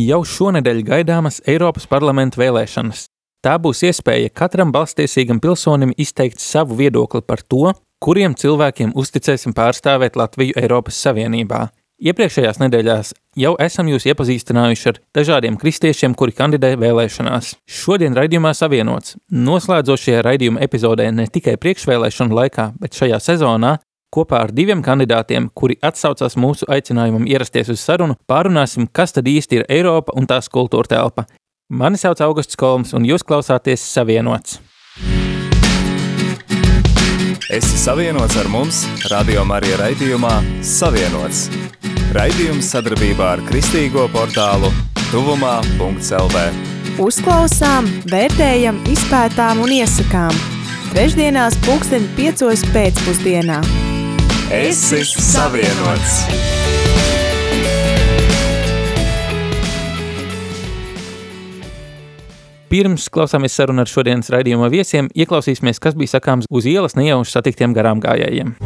Jau šonedēļ gaidāmas Eiropas parlamenta vēlēšanas. Tā būs iespēja katram balstiesīgam pilsonim izteikt savu viedokli par to, kuriem cilvēkiem uzticēsim pārstāvēt Latviju Eiropas Savienībā. Iepriekšējās nedēļās jau esam jūs iepazīstinājuši ar dažādiem kristiešiem, kuri kandidē vēlēšanās. Šodien raidījumā savienots noslēdzošajā raidījuma epizodē ne tikai priekšvēlēšanu laikā, bet šajā sezonā Kopā ar diviem kandidātiem, kuri atsaucās mūsu aicinājumam ierasties uz sarunu, pārunāsim, kas tad īsti ir Eiropa un tās kultūra telpa. Mani sauc Augusts Kolms, un jūs klausāties Savienots. Esi savienots ar mums, Radio Marija raidījumā Savienots. Raidījums sadarbībā ar Kristīgo portālu Tuvumā.lv. Uzklausām, vērtējam, izpētām un iesakām. Trešdienās, pulksten piecos pēcpusdienā. Esi savienots! Pirms klausāmies sarunu ar šodienas raidījuma viesiem, ieklausīsimies, kas bija sakāms uz ielas nejauši satiktiem garām gājējiem.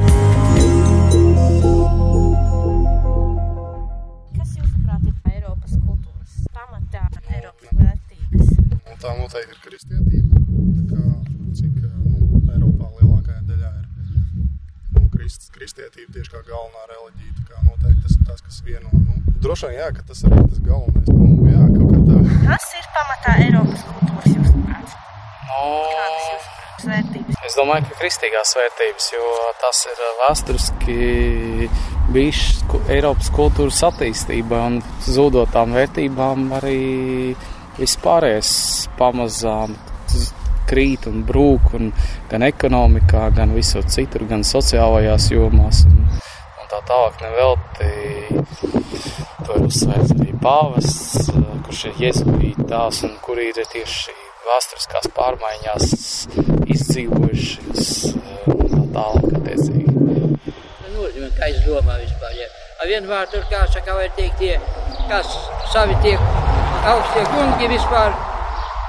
Kas jūsuprāt ir Eiropas kultūras pamatā, Eiropas vērtības? Un tā noteikti ir kristietība. Tā kā, cik nu, Eiropā lielākajā daļā ir nu, krist, kristietība tieši kā galvenā reliģija. Tā kā noteikti tas ir tas, kas vieno. Nu, droši vien, jā, ka tas arī ir tas galvenais. Nu, jā, kaut kā tā. Kas ir pamatā Eiropas kultūras jūsuprāt? Kādas jūsuprāt vērtības? Es domāju, ka kristīgās vērtības, jo tas ir vēsturiski bijis Eiropas kultūras attīstība un zudotām vērtībām arī vispārējais pamazām krīt un brūk un gan ekonomikā, gan visur citur, gan sociālajās jomās un, un tā tālāk nevelti. To ir uzsvērts arī pāvests, eh, kurš ir jēzuīta tās un kur ir tieši vēsturiskās pārmaiņās izdzīvojušas eh, tā tālāk attiecīgi. nozīmē, kā es domāju vispār. Ja. Ar vienu vārdu tur, kā saka, var teikt, tie, kas savi tie augstie kungi vispār,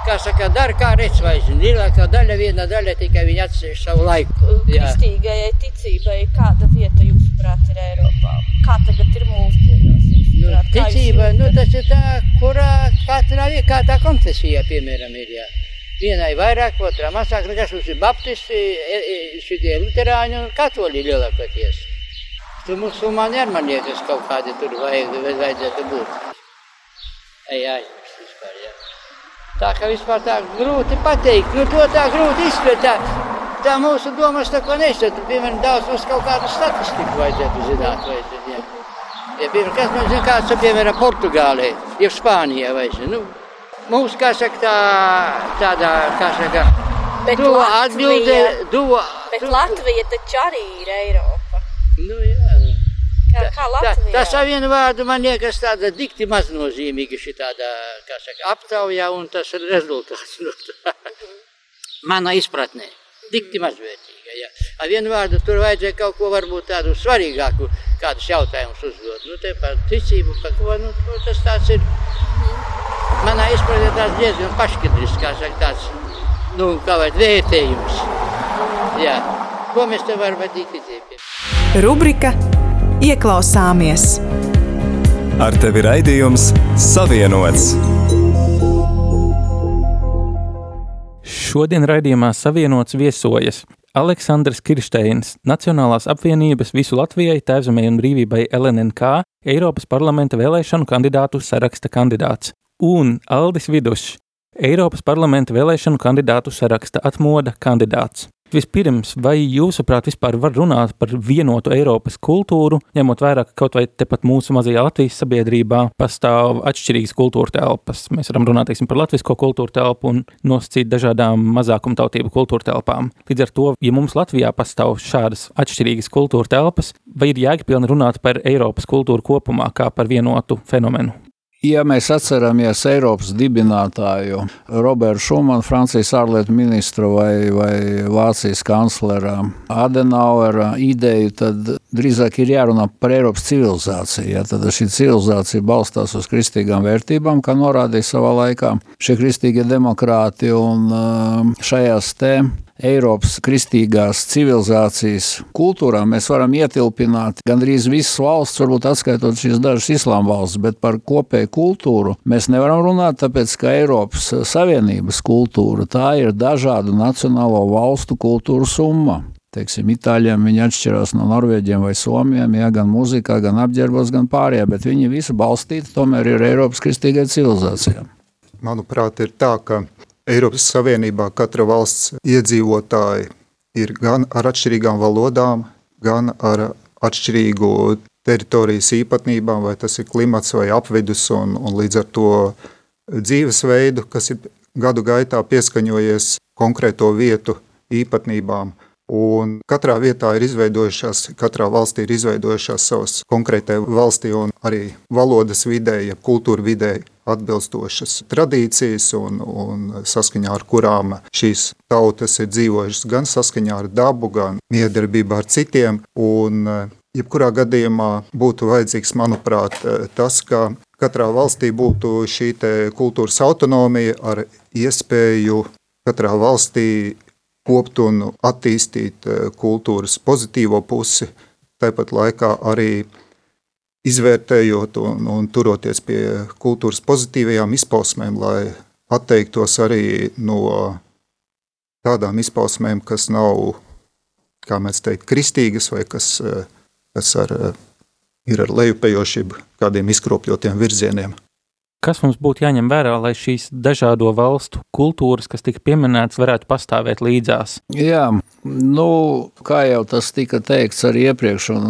kā saka, dara kā redz vai zina. Lielākā daļa, viena daļa tikai viņi atsevišķi savu laiku. Jā. Kristīgajai ticībai kāda vieta jūsuprāt ir Eiropā? Kā tagad ir mūsdienās? Nu, ticība, nu tas ir tā, kurā katrā vie- kā tā konfesija, piemēram, ir, jā. Vienai vairāk, otrā mazāk, nu kas mums ir baptisti, e- e- šitie luterāņi un katoļi lielākoties. Tu musulmaņi ar man liekas kaut kādi tur vajag, vajadzētu būt. Vispār, jā. Tā kā vispār tā grūti pateikt, nu to tā grūti izpēt, tā, tā mūsu domas tā ko nesat. Piemēram, daudz mums kaut kādu statistiku vajadzētu zināt, vajadzētu, jā. Ja, piemēram, kas man zina, kāds ir, piemēram, Portugālē, jau Spānijā, vai zina, nu, mūsu, kā saka, tā, tādā, kā saka, to atbildē, do, Bet Latvija taču arī ir Eiropa. Nu, jā, Kā, kā Tā, Latvija? tas ar vienu vārdu man liekas tāda dikti maznozīmīga šī tāda, kā saka, aptaujā un tas ir rezultāts no tā. Mana izpratnē. Dikti mazvērtīga, jā. Ar vienu vārdu tur vajadzēja kaut ko varbūt tādu svarīgāku, kādus jautājumus uzdot. Nu, te par ticību, par ko, nu, to tas tāds ir. Manā izpratnē tāds diezgan paškidris, kā saka, tāds, nu, kā vajag vērtējums. Jā. Ko mēs te varam vadīt ticību? Rubrika Ieklausāmies! Ar tevi raidījums Savienots. Šodien raidījumā savienots viesojas Aleksandrs Kirsteins, Nacionālās apvienības visu Latvijai, Tēvzemē un brīvībai LNNK, Eiropas parlamenta vēlēšanu kandidātu saraksta kandidāts, un Aldis Vidušs, Eiropas parlamenta vēlēšanu kandidātu saraksta atmoda kandidāts. Vispirms, vai jūsuprāt vispār var runāt par vienotu Eiropas kultūru, ņemot vērā, ka kaut vai tepat mūsu mazajā Latvijas sabiedrībā pastāv atšķirīgas kultūra telpas? Mēs varam runāt teiksim, par latvisko kultūra telpu un nosacīt dažādām mazākumtautību kultūra telpām. Līdz ar to, ja mums Latvijā pastāv šādas atšķirīgas kultūra telpas, vai ir jēgpilni runāt par Eiropas kultūru kopumā kā par vienotu fenomenu? Ja mēs atceramies Eiropas dibinātāju Robertu Šumanu, Francijas ārlietu ministru vai, vai Vācijas kanclera Adenauera ideju, tad drīzāk ir jārunā par Eiropas civilizāciju. Ja? Tad šī civilizācija balstās uz kristīgām vērtībām, kā norādīja savā laikā šie kristīgie demokrāti. Un šajās te Eiropas kristīgās civilizācijas kultūrā mēs varam ietilpināt gandrīz visas valsts, varbūt atskaitot šīs dažas islāma valsts, bet par kopēju kultūru mēs nevaram runāt, tāpēc ka Eiropas Savienības kultūra tā ir dažādu nacionālo valstu kultūru summa teiksim, itāļiem viņi atšķirās no norvēģiem vai somiem, ja, gan mūzikā, gan apģērbos, gan pārējā, bet viņi visi balstīti tomēr ir Eiropas kristīgai civilizācijai. Manuprāt, ir tā, ka Eiropas Savienībā katra valsts iedzīvotāji ir gan ar atšķirīgām valodām, gan ar atšķirīgu teritorijas īpatnībām, vai tas ir klimats vai apvidus, un, un līdz ar to dzīvesveidu, kas ir gadu gaitā pieskaņojies konkrēto vietu īpatnībām. Un katrā vietā ir izveidojušās, katrā valstī ir izveidojušās savas konkrētai valstī un arī valodas vidē, ja kultūra vidē atbilstošas tradīcijas un, un saskaņā ar kurām šīs tautas ir dzīvojušas gan saskaņā ar dabu, gan miedarbībā ar citiem. Un, jebkurā gadījumā būtu vajadzīgs, manuprāt, tas, ka katrā valstī būtu šī kultūras autonomija ar iespēju katrā valstī kopt un attīstīt eh, kultūras pozitīvo pusi, tāpat laikā arī izvērtējot un, un turoties pie kultūras pozitīvajām izpausmēm, lai atteiktos arī no tādām izpausmēm, kas nav, kā mēs teikt, kristīgas vai kas, eh, kas ar, ir ar lejupējošību kādiem izkropļotiem virzieniem. Kas mums būtu jāņem vērā, lai šīs dažādo valstu kultūras, kas tika pieminētas, varētu pastāvēt līdzās? Jā, nu, kā jau tas tika teikts arī iepriekš, un,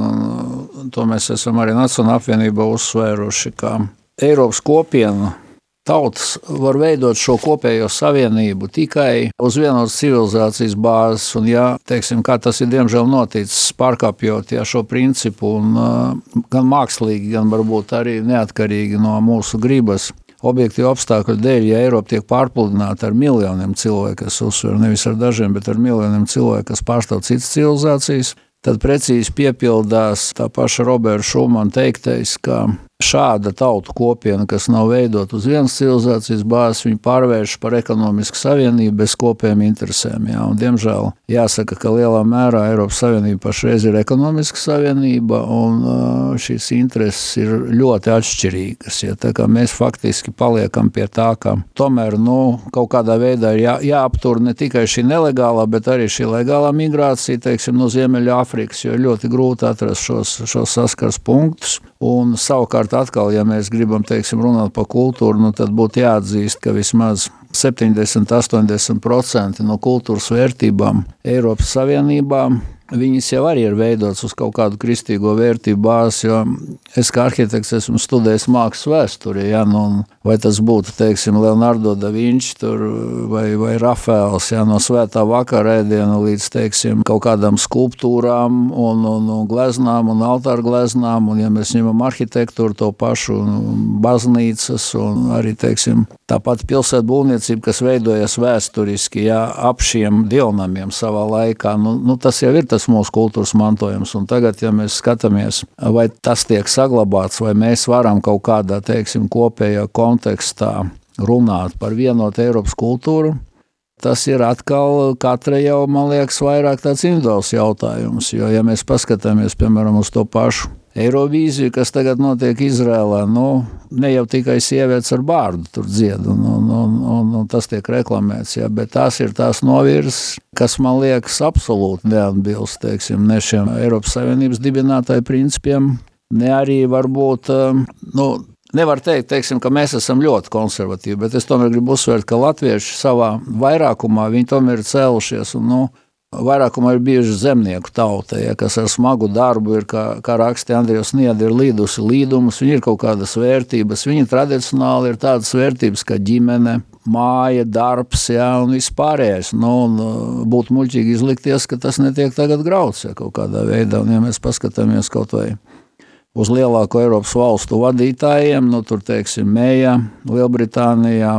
un to mēs esam arī Nacionālajā apvienībā uzsvēruši, ka Eiropas kopiena tautas var veidot šo kopējo savienību tikai uz vienos civilizācijas bāzes, un, ja, teiksim, kā tas ir diemžēl noticis, pārkāpjot ja, šo principu, un, uh, gan mākslīgi, gan varbūt arī neatkarīgi no mūsu gribas. Objektīvu apstākļu dēļ, ja Eiropa tiek pārpludināta ar miljoniem cilvēku, kas uzsver nevis ar dažiem, bet ar miljoniem cilvēku, kas pārstāv citas civilizācijas, tad precīzi piepildās tā paša Roberta Šumana teiktais, ka šāda tautu kopiena, kas nav veidota uz vienas civilizācijas bāzes, viņi pārvērš par ekonomisku savienību bez kopējiem interesēm. Jā. Un, diemžēl jāsaka, ka lielā mērā Eiropas Savienība pašreiz ir ekonomiska savienība, un šīs intereses ir ļoti atšķirīgas. Ja. Tā kā mēs faktiski paliekam pie tā, ka tomēr nu, kaut kādā veidā ir jā, jāaptur ne tikai šī nelegālā, bet arī šī legālā migrācija, teiksim, no Ziemeļāfrikas, jo ļoti grūti atrast šos, šos saskars punktus. Un savukārt, atkal, ja mēs gribam teiksim, runāt par kultūru, nu, tad būtu jāatzīst, ka vismaz 70-80% no kultūras vērtībām Eiropas Savienībā viņas jau arī ir veidotas uz kaut kādu kristīgo vērtību bāzi. Es kā arhitekts esmu studējis mākslas vēsturi, ja, nu, vai tas būtu teiksim, Leonardo da Vinci vai, vai Rafaels, ja, no svētā vakara ēdiena līdz teiksim, kaut kādām skulptūrām, un, un, un gleznām un altāru gleznām. Un, ja mēs ņemam arhitektūru, to pašu baznīcas un arī teiksim, tāpat pilsētu būvniecību, kas veidojas vēsturiski ja, ap šiem dievnamiem savā laikā, nu, nu, tas jau ir tas mūsu kultūras mantojums. Un tagad, ja mēs skatāmies, vai tas tiek saglabāts, vai mēs varam kaut kādā, teiksim, kopējā kontekstā runāt par vienotu Eiropas kultūru, tas ir atkal katra jau, man liekas, vairāk tāds individuāls jautājums. Jo, ja mēs paskatāmies, piemēram, uz to pašu Eirovīziju, kas tagad notiek Izrēlā, nu, ne jau tikai sievietes ar bārdu tur dzied, un, un, un, un, un tas tiek reklamēts, ja, bet tās ir tās novirzes, kas man liekas absolūti neatbilst, teiksim, ne šiem Eiropas Savienības dibinātāju principiem, ne arī varbūt, um, nu, Nevar teikt, teiksim, ka mēs esam ļoti konservatīvi, bet es tomēr gribu uzsvērt, ka latvieši savā vairākumā viņi tomēr ir cēlušies un, nu, Vairākumā ir bijuši zemnieku tauta, ja, kas ar smagu darbu ir, kā, kā raksta Andrejs Nieda, ir līdusi līdumus, viņi ir kaut kādas vērtības. Viņi tradicionāli ir tādas vērtības kā ģimene, māja, darbs, ja, un vispārējais. Nu, un uh, būtu muļķīgi izlikties, ka tas netiek tagad grauds ja, kaut kādā veidā. Un, ja mēs paskatāmies kaut vai uz lielāko Eiropas valstu vadītājiem, nu, tur teiksim, Mēja, Lielbritānijā,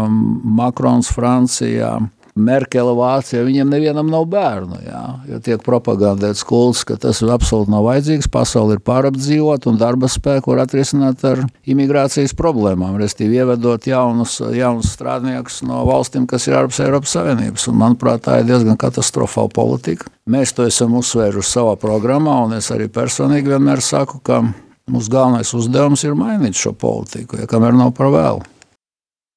Makrons, Francijā, Merkele Vācijā, viņiem nevienam nav bērnu. Jā, jo tiek propagandēts kults, ka tas ir absolūti nav vajadzīgs, pasauli ir pārapdzīvot un darba spēku var atrisināt ar imigrācijas problēmām, restīvi ievedot jaunus, jaunus strādniekus no valstīm, kas ir ārpus Eiropas Savienības. Un, manuprāt, tā ir diezgan katastrofāla politika. Mēs to esam uzsvēruši savā programmā, un es arī personīgi vienmēr saku, ka mūsu galvenais uzdevums ir mainīt šo politiku, ja kamēr nav par vēlu.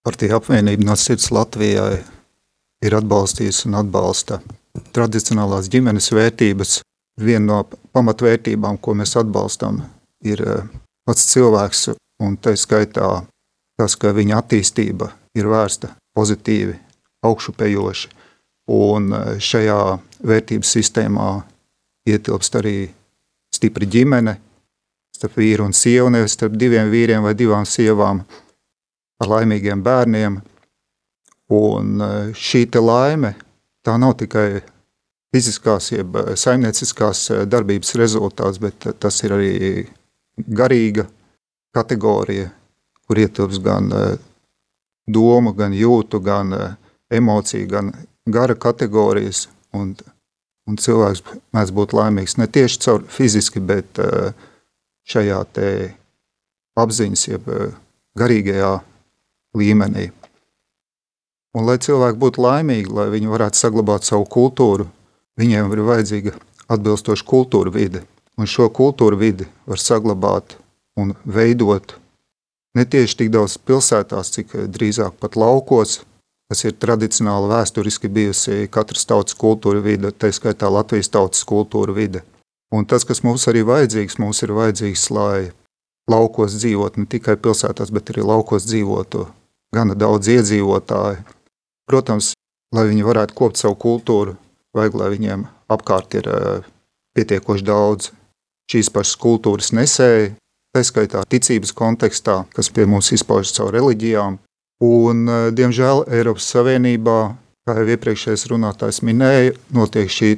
Partija apvienība no sirds Latvijai ir atbalstījusi un atbalsta tradicionālās ģimenes vērtības. Viena no pamatvērtībām, ko mēs atbalstam, ir eh, pats cilvēks, un tā skaitā tas, ka viņa attīstība ir vērsta pozitīvi, augšupejoši. Un eh, šajā vērtības sistēmā ietilpst arī stipra ģimene, starp vīru un sievu, nevis starp diviem vīriem vai divām sievām ar laimīgiem bērniem. Un e, šī laime tā nav tikai fiziskās, jeb e, saimnieciskās e, darbības rezultāts, bet tas ir arī garīga kategorija, kur ietilps gan domu, gan jūtu, gan emociju, gan gara kategorijas. Un, un cilvēks mēdz būt laimīgs ne tieši caur fiziski, bet šajā apziņas, jeb garīgajā līmenī. Un, lai cilvēki būtu laimīgi, lai viņi varētu saglabāt savu kultūru, viņiem ir vajadzīga atbilstoša kultūra vide. Un šo kultūra vidi var saglabāt un veidot ne tieši tik daudz pilsētās, cik drīzāk pat laukos. Tas ir tradicionāli vēsturiski bijusi katras tautas kultūra vide, tā skaitā Latvijas tautas kultūra vide. Un tas, kas mums arī vajadzīgs, mums ir vajadzīgs, lai laukos dzīvot ne tikai pilsētās, bet arī laukos dzīvotu gana daudz iedzīvotāju. Protams, lai viņi varētu kopt savu kultūru, vajag, lai viņiem apkārt ir uh, pietiekoši daudz šīs pašas kultūras nesēji, tā skaitā ticības kontekstā, kas pie mums izpaužas caur reliģijām. Un, uh, diemžēl Eiropas Savienībā, kā jau iepriekšējais runātājs minēja, notiek šī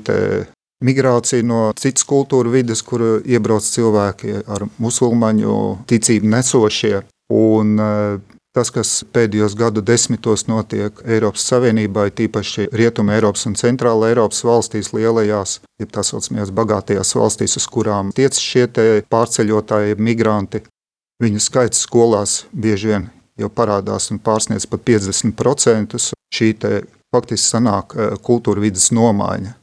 migrācija no citas kultūra vidas, kur iebrauc cilvēki ar musulmaņu ticību nesošie. Un, uh, Tas, kas pēdējos gadu desmitos notiek Eiropas Savienībā, tīpaši Rietumē, Eiropas un Centrāla Eiropas valstīs, lielajās, jeb tā saucamajās bagātajās valstīs, uz kurām tiec šie pārceļotāji, migranti, viņu skaits skolās bieži vien jau parādās un pārsniedz pat 50%. Šī faktiski sanāk eh, kultūra vidas nomaiņa.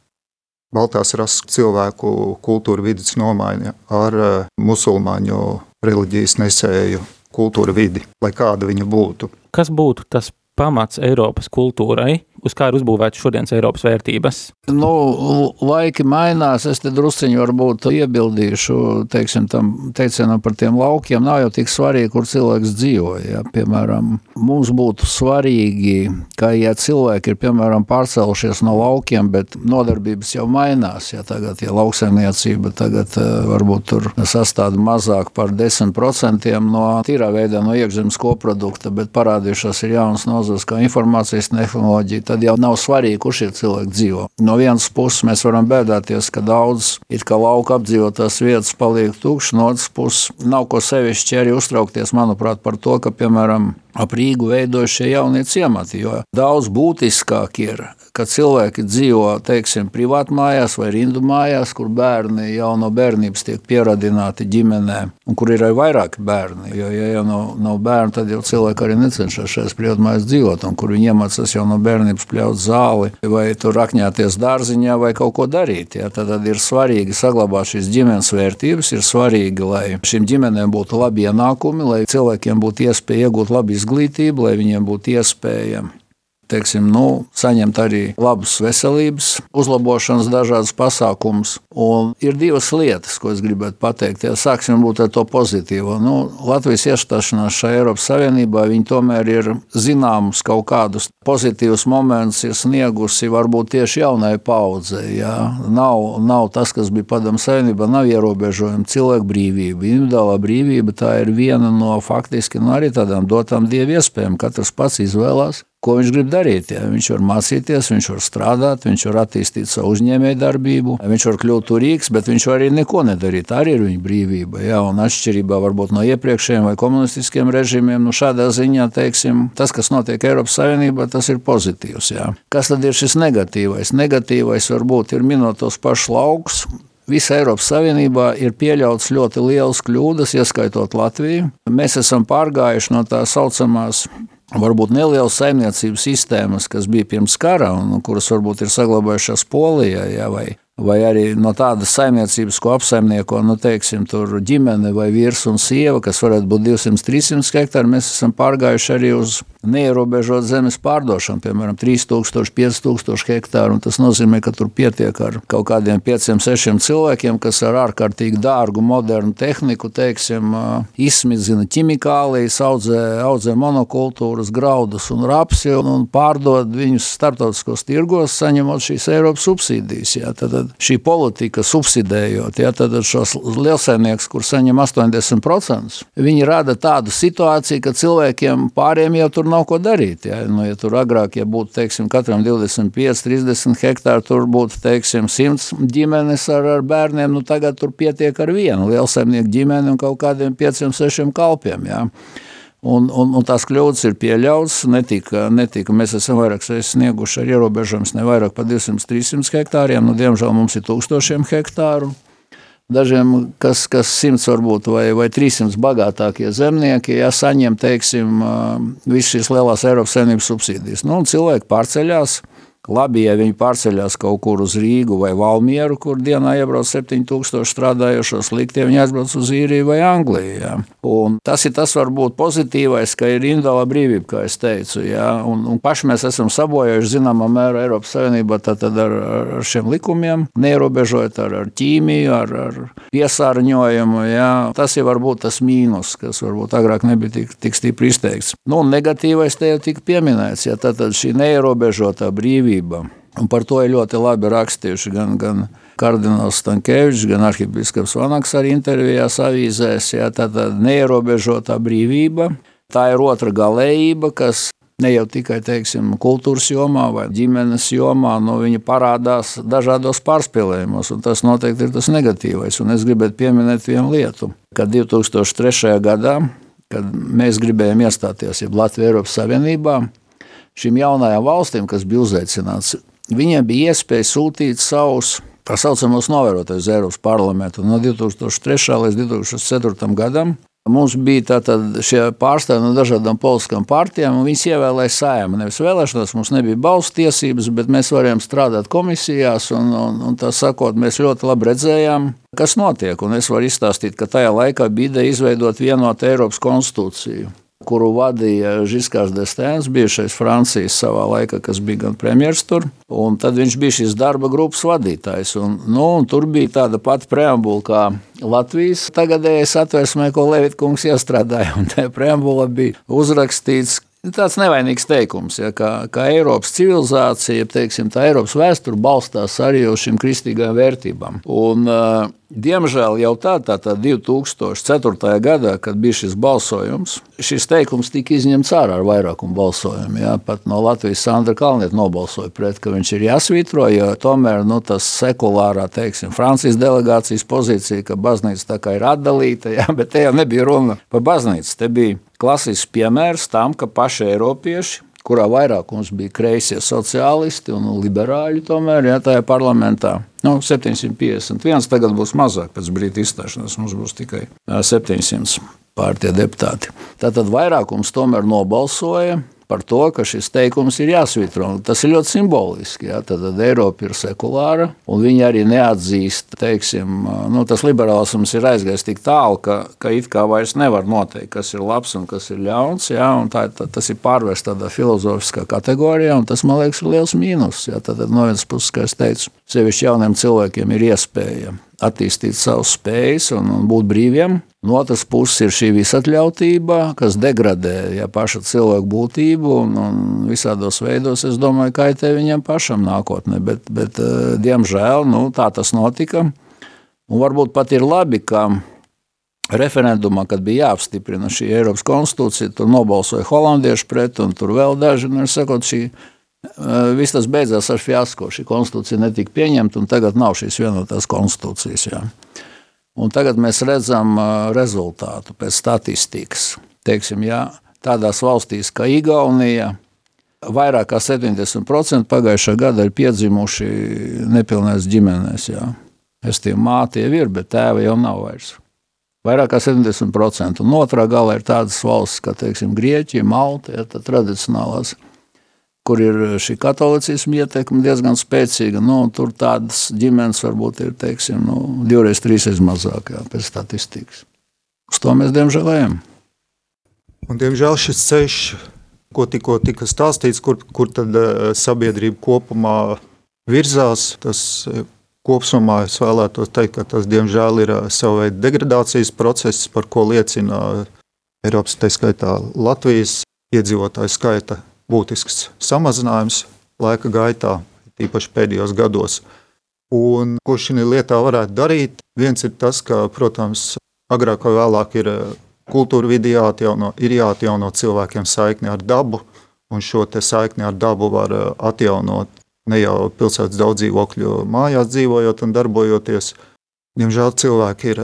Baltās rases cilvēku kultūra vidas nomaiņa ar eh, musulmaņu reliģijas nesēju kultūra vidi, lai kāda viņa būtu. Kas būtu tas pamats Eiropas kultūrai, uz kā ir uzbūvētas šodienas Eiropas vērtības? Nu, laiki mainās, es te drusciņu varbūt iebildīšu, teiksim, tam teicienam par tiem laukiem, nav jau tik svarīgi, kur cilvēks dzīvo. Ja? Piemēram, mums būtu svarīgi, ka, ja cilvēki ir, piemēram, pārcēlušies no laukiem, bet nodarbības jau mainās, ja tagad, ja lauksaimniecība tagad eh, varbūt tur sastāda mazāk par 10% no tīrā veidā no iekšzemes koprodukta, bet parādījušās ir jaunas nozares, nozares kā informācijas tehnoloģija, tad jau nav svarīgi, kur šie cilvēki dzīvo. No vienas puses mēs varam bēdāties, ka daudz lauka apdzīvotās vietas paliek tukšas, no otras puses nav ko sevišķi arī uztraukties, manuprāt, par to, ka, piemēram, ap Rīgu veidojušie jaunie ciemati. Daudz būtiskāk ir, ka cilvēki dzīvo teiksim, privātmājās vai rindu mājās, kur bērni jau no bērnības tiek pieradināti ģimenē, un kur ir arī vairāki bērni. Jo, ja jau nav, nav bērni, tad jau cilvēki arī necenšas šajās privātmājās dzīvot, un kur viņi iemācās jau no bērnības pļaut zāli vai tur rakņāties dārziņā vai kaut ko darīt. Ja? Tad, tad ir svarīgi saglabāt šīs ģimenes vērtības, ir svarīgi, lai šīm ģimenēm būtu labi ienākumi, lai cilvēkiem būtu iespēja iegūt labu izglītību izglītību, lai viņiem būtu iespējami teiksim, nu, saņemt arī labus veselības uzlabošanas dažādas pasākumus. Un ir divas lietas, ko es gribētu pateikt. Ja sāksim būt ar to pozitīvo. Nu, Latvijas iestāšanās šajā Eiropas Savienībā tomēr ir zināms kaut kādus pozitīvus momentus ir sniegusi varbūt tieši jaunai paudzei. Ja? Nav, nav tas, kas bija padomu savienībā, nav ierobežojumi cilvēku brīvība. Individuālā brīvība tā ir viena no faktiski nu, arī tādām dotām dievu iespējām. Katrs pats izvēlās Ko viņš grib darīt? Ja? Viņš var mācīties, viņš var strādāt, viņš var attīstīt savu uzņēmējdarbību, viņš var kļūt turīgs, bet viņš var arī neko nedarīt. Tā arī ir viņa brīvība. Ja? Un atšķirībā varbūt no iepriekšējiem vai komunistiskiem režīmiem, nu šādā ziņā, teiksim, tas, kas notiek Eiropas Savienībā, tas ir pozitīvs. Ja? Kas tad ir šis negatīvais? Negatīvais varbūt ir minot tos pašus laukus, Visa Eiropas Savienībā ir pieļauts ļoti lielas kļūdas, ieskaitot Latviju. Mēs esam pārgājuši no tā saucamās varbūt nelielas saimniecības sistēmas, kas bija pirms kara un kuras varbūt ir saglabājušās Polijā ja, vai vai arī no tādas saimniecības, ko apsaimnieko nu, teiksim, ģimene vai vīrs un sieva, kas varētu būt 200, 300 hektāri, mēs esam pārgājuši arī uz neierobežot zemes pārdošanu, piemēram, 3000, 5000 hektāru. Tas nozīmē, ka tur pietiek ar kaut kādiem 5, 6 cilvēkiem, kas ar ārkārtīgi dārgu, modernu tehniku, teiksim, izsmidzina ķimikālijas, audzē, audzē monokultūras, graudus un rapsi un pārdod viņus starptautiskos tirgos, saņemot šīs Eiropas subsīdijas. Jā. Tad, tad šī politika subsidējot, ja, tad šos lielsaimnieks, kur saņem 80%, viņi rada tādu situāciju, ka cilvēkiem pāriem jau tur nav ko darīt. Ja, nu, ja tur agrāk, ja būtu, teiksim, katram 25, 30 hektāri, tur būtu, teiksim, 100 ģimenes ar, ar bērniem, nu tagad tur pietiek ar vienu lielsaimnieku ģimeni un kaut kādiem 5, 6 kalpiem. Ja. Un, un, un tās kļūdas ir pieļautas. Netika, netika, mēs esam vairāk snieguši ar ierobežojumus, ne vairāk par 200-300 hektāriem. Nu, diemžēl mums ir tūkstošiem hektāru. Dažiem, kas, kas simts varbūt vai, vai 300 bagātākie zemnieki, ja saņem, teiksim, visas šīs lielās Eiropas saimnības subsīdijas. Nu, cilvēki pārceļās, Labi, ja viņi pārceļās kaut kur uz Rīgu vai Valmieru, kur dienā iebrauc 7000 strādājošo, slikti, ja viņi aizbrauc uz Īriju vai Angliju. Ja. Un tas ir tas varbūt pozitīvais, ka ir individuāla brīvība, kā es teicu. Ja. Un, un paši mēs esam sabojājuši zināmā mērā Eiropas Savienībā ar, ar šiem likumiem, neierobežojot ar, ar ķīmiju, ar, ar piesārņojumu. Ja. Tas ir varbūt tas mīnus, kas varbūt agrāk nebija tik, tik stipri izteikts. Nu, negatīvais te jau tika pieminēts, ja tad šī neierobežotā brīvība brīvība. Un par to ir ļoti labi rakstījuši gan, gan kardināls Stankēvičs, gan arhibīskaps Vanaks arī intervijās avīzēs. Jā, tā tad neierobežotā brīvība, tā ir otra galējība, kas ne jau tikai teiksim, kultūras jomā vai ģimenes jomā, no viņa parādās dažādos pārspīlējumos, un tas noteikti ir tas negatīvais. Un es gribētu pieminēt vienu lietu, ka 2003. gadā, kad mēs gribējām iestāties Latvijas Eiropas Savienībā, šīm jaunajām valstīm, kas bija uzaicināts, viņiem bija iespēja sūtīt savus tā saucamos novērotājus Eiropas parlamentu no 2003. līdz 2004. gadam. Mums bija šie pārstāvji no dažādām politiskām partijām, un viņas ievēlēja sēmu. Nevis vēlēšanās, mums nebija balss tiesības, bet mēs varējām strādāt komisijās, un, un, un tā sakot, mēs ļoti labi redzējām, kas notiek. Un es varu izstāstīt, ka tajā laikā bija ideja izveidot vienotu Eiropas konstitūciju kuru vadīja Žiskars Destēns, bijušais Francijas savā laikā, kas bija gan premjeras tur, un tad viņš bija šīs darba grupas vadītājs. Un, nu, un tur bija tāda pati preambula kā Latvijas tagadējais atversmē, ko Levitkungs iestrādāja, un tajā preambula bija uzrakstīts, Tāds nevainīgs teikums, ja, ka, ka Eiropas civilizācija, teiksim, tā Eiropas vēsture balstās arī uz šīm kristīgām vērtībām. Un, uh, Diemžēl jau tādā tā, 2004. gadā, kad bija šis balsojums, šis teikums tika izņemts ārā ar vairākumu balsojumu. Jā, pat no Latvijas Sandra Kalnieta nobalsoja pret, ka viņš ir jāsvītro, jo tomēr nu, tas sekulārā, teiksim, Francijas delegācijas pozīcija, ka baznīca tā kā ir atdalīta, jā, bet te jau nebija runa par baznīcu, te bija klasisks piemērs tam, ka paši eiropieši kurā vairākums bija kreisie sociālisti un liberāļi, tomēr ja, tajā parlamentā. Nu, 751, tagad būs mazāk pēc brīdi izstāšanās, mums būs tikai 700 pārtie deputāti. Tātad vairākums tomēr nobalsoja par to, ka šis teikums ir jāsvitro. Tas ir ļoti simboliski. Ja? Tad, tad Eiropa ir sekulāra, un viņi arī neatzīst, teiksim, nu, tas liberālisms ir aizgājis tik tālu, ka, ka it kā vairs nevar noteikt, kas ir labs un kas ir ļauns. Ja? Tā, tā, tas ir pārvērsts tādā filozofiskā kategorijā, un tas, man liekas, ir liels mīnus. Ja? Tad no vienas puses, kā es teicu, sevišķi jauniem cilvēkiem ir iespēja attīstīt savas spējas un, un būt brīviem. No otras puses ir šī visatļautība, kas degradē ja, paša cilvēku būtību un, un visādos veidos, es domāju, kaitē viņam pašam nākotnē. Bet, bet eh, diemžēl nu, tā tas notika. Un varbūt pat ir labi, ka referendumā, kad bija jāapstiprina šī Eiropas konstitūcija, tur nobalsoja holandieši pret, un tur vēl daži, nu, sakot, šī, viss tas beidzās ar fiasko. Šī konstitūcija netika pieņemta, un tagad nav šīs vienotās konstitūcijas. Jā. Un tagad mēs redzam rezultātu pēc statistikas. Teiksim, jā, tādās valstīs kā Igaunija, vairāk kā 70% pagājušā gada ir piedzimuši nepilnēs ģimenēs. Jā. Es tiem mātiem ir, bet tēva jau nav vairs. Vairāk kā 70%. Un otrā galā ir tādas valsts, kā teiksim, Grieķija, Malta, ja, tradicionālās, kur ir šī katolicisma ietekme diezgan spēcīga. Nu, tur tādas ģimenes varbūt ir teiksim, nu, divreiz, trīsreiz mazāk jā, pēc statistikas. Uz to mēs diemžēl ejam. Un, diemžēl šis ceļš, ko tikko tika stāstīts, kur, kur tad uh, sabiedrība kopumā virzās, tas Kopumā es vēlētos teikt, ka tas diemžēl ir sava veida degradācijas process, par ko liecina Eiropas, tā skaitā Latvijas iedzīvotāju skaita būtisks samazinājums laika gaitā, tīpaši pēdējos gados. Un, ko šī lietā varētu darīt? Viens ir tas, ka, protams, agrāk vai vēlāk ir kultūra vidi jāatjauno, ir jāatjauno cilvēkiem saikni ar dabu, un šo saikni ar dabu var atjaunot ne jau pilsētas daudz dzīvokļu mājās dzīvojot un darbojoties. Diemžēl cilvēki ir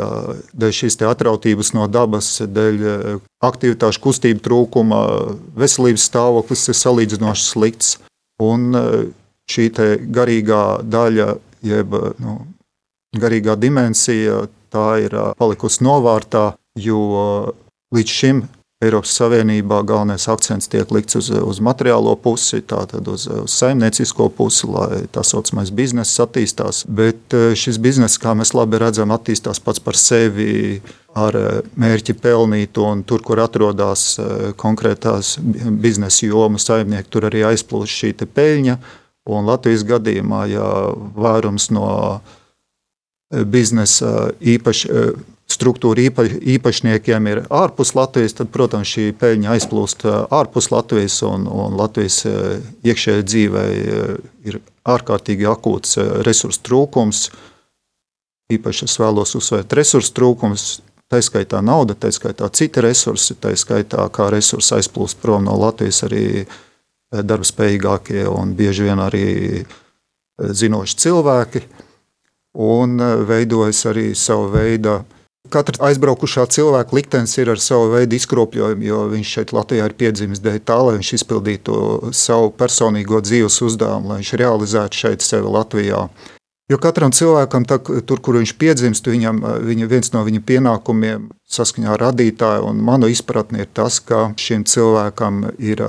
dēļ šīs atrautības no dabas, dēļ aktivitāšu kustību trūkuma, veselības stāvoklis ir salīdzinoši slikts. Un šī garīgā daļa, jeb nu, garīgā dimensija, tā ir palikusi novārtā, jo līdz šim Eiropas Savienībā galvenais akcents tiek likts uz, uz materiālo pusi, tātad uz, uz saimniecisko pusi, lai tā saucamais bizness attīstās. Bet eh, šis bizness, kā mēs labi redzam, attīstās pats par sevi ar eh, mērķi pelnīt, un tur, kur atrodas eh, konkrētās biznesa jomas saimnieki, tur arī aizplūst šī peļņa. Un Latvijas gadījumā, ja vairums no biznesa īpaši struktūra īpa, īpašniekiem ir ārpus Latvijas, tad, protams, šī peļņa aizplūst ārpus Latvijas, un, un Latvijas iekšējai dzīvei ir ārkārtīgi akūts resursu trūkums. Īpaši es vēlos uzsvērt resursu trūkums, tā skaitā nauda, tā skaitā citi resursi, tā skaitā kā resursi aizplūst prom no Latvijas arī darbspējīgākie un bieži vien arī zinoši cilvēki. Un veidojas arī sava veida Katra aizbraukušā cilvēka liktenis ir ar savu veidu izkropļojumu, jo viņš šeit Latvijā ir piedzimis dēļ tā, lai viņš izpildītu savu personīgo dzīves uzdevumu, lai viņš realizētu šeit sevi Latvijā. Jo katram cilvēkam, tā, tur, kur viņš piedzimst, viņam, viņa, viens no viņa pienākumiem saskaņā ar radītāju un manu izpratni ir tas, ka šim cilvēkam ir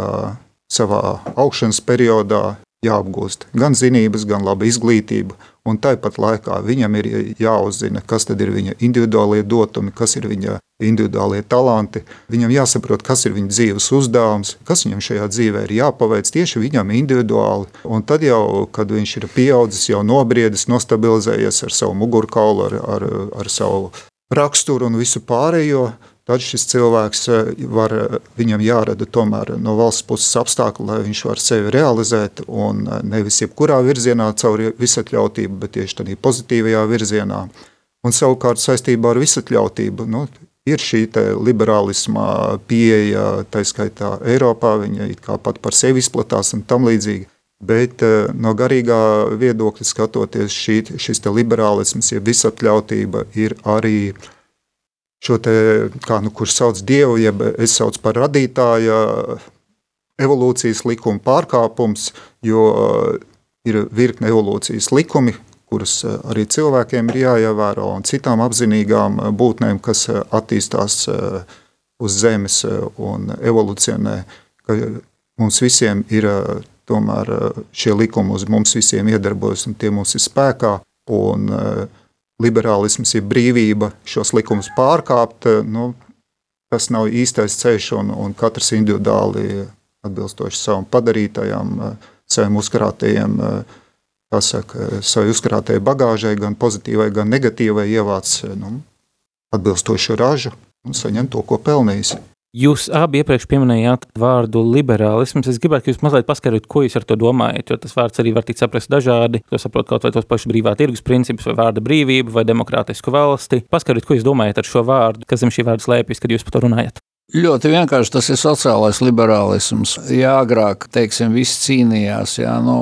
savā augšanas periodā jāapgūst gan zinības, gan laba izglītība Un tāpat laikā viņam ir jāuzzina, kas ir viņa individuālie dotumi, kas ir viņa individuālie talanti. Viņam jāsaprot, kas ir viņa dzīves uzdevums, kas viņam šajā dzīvē ir jāpaveic tieši viņam individuāli. Un tad jau, kad viņš ir pieaudzis, jau nobriedis, nostabilizējies ar savu mugurkaulu, ar, ar, ar savu raksturu un visu pārējo, tad šis cilvēks eh, var, eh, viņam jārada tomēr no valsts puses apstākļi, lai viņš var sevi realizēt, un eh, nevis jebkurā virzienā caur visatļautību, bet tieši tādā pozitīvajā virzienā. Un savukārt saistībā ar visatļautību, nu, ir šī liberālisma pieeja, tā skaitā Eiropā, viņa it kā pat par sevi izplatās un tam līdzīgi. Bet no garīgā viedokļa skatoties, šī, šis liberālisms, ja visatļautība ir arī uh, šo te, kā, nu, kurš sauc dievu, jeb es saucu par radītāja evolūcijas likuma pārkāpums, jo uh, ir virkne evolūcijas likumi, kuras uh, arī cilvēkiem ir jāievēro, un citām apzinīgām uh, būtnēm, kas attīstās uz Zemes un evolucionē, ka mums visiem ir tomēr šie likumi uz mums visiem iedarbojas, un tie mums ir spēkā, un uh, liberālisms, ir brīvība šos likumus pārkāpt, nu, tas nav īstais ceļš, un, un katrs individuāli atbilstoši savam padarītajam, saviem uzkrātajiem, saka, savai uzkrātajai bagāžai, gan pozitīvai, gan negatīvai ievāc nu, atbilstošu ražu un saņem to, ko pelnījis. Jūs abi iepriekš pieminējāt vārdu liberālisms. Es gribētu, ka jūs mazliet paskaidrot, ko jūs ar to domājat, jo tas vārds arī var tikt saprast dažādi. To saprot kaut vai tos pašus brīvā tirgus principus, vai vārda brīvību, vai demokrātisku valsti. Paskaidrot, ko jūs domājat ar šo vārdu, kas zem šī vārda slēpjas, kad jūs par to runājat. Ļoti vienkārši tas ir sociālais liberālisms. Jā, agrāk, teiksim, viss cīnījās, jā, nu,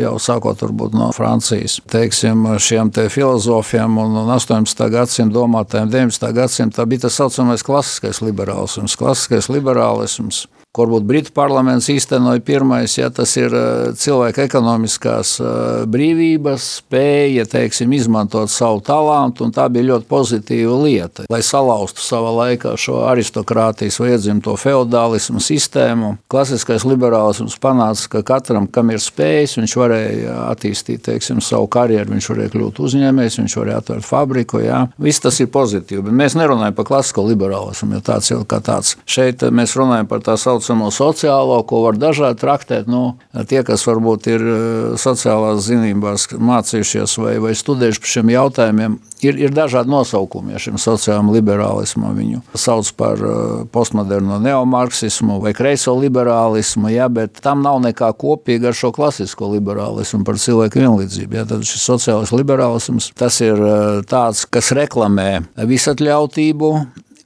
jau sākot varbūt no Francijas, teiksim, šiem te filozofiem un 18. gadsimta domātājiem, 19. gadsimta bija tas saucamais klasiskais liberālisms. Klasiskais liberālisms ko varbūt Britu parlaments īstenoja pirmais, ja tas ir eh, cilvēka ekonomiskās eh, brīvības, spēja, teiksim, izmantot savu talantu, un tā bija ļoti pozitīva lieta, lai salauztu savā laikā šo aristokrātijas vai iedzimto feudālismu sistēmu. Klasiskais liberālisms panāca, ka katram, kam ir spējas, viņš varēja attīstīt, teiksim, savu karjeru, viņš varēja kļūt uzņēmējs, viņš varēja atvērt fabriku, jā. Viss tas ir pozitīvi, bet mēs nerunājam par klasisko liberālismu, jo tāds jau kā tāds. Šeit mēs runājam par tā saucamo saucamo sociālo, ko var dažādi traktēt. Nu, tie, kas varbūt ir eh, sociālās zinībās mācījušies vai, vai studējuši par šiem jautājumiem, ir, ir dažādi nosaukumi ja, šim sociālajam liberālismam. Viņu sauc par eh, postmoderno neomarksismu vai kreiso liberālismu, ja, bet tam nav nekā kopīga ar šo klasisko liberālismu par cilvēku vienlīdzību. Ja, tad šis sociālais liberālisms tas ir eh, tāds, kas reklamē visatļautību,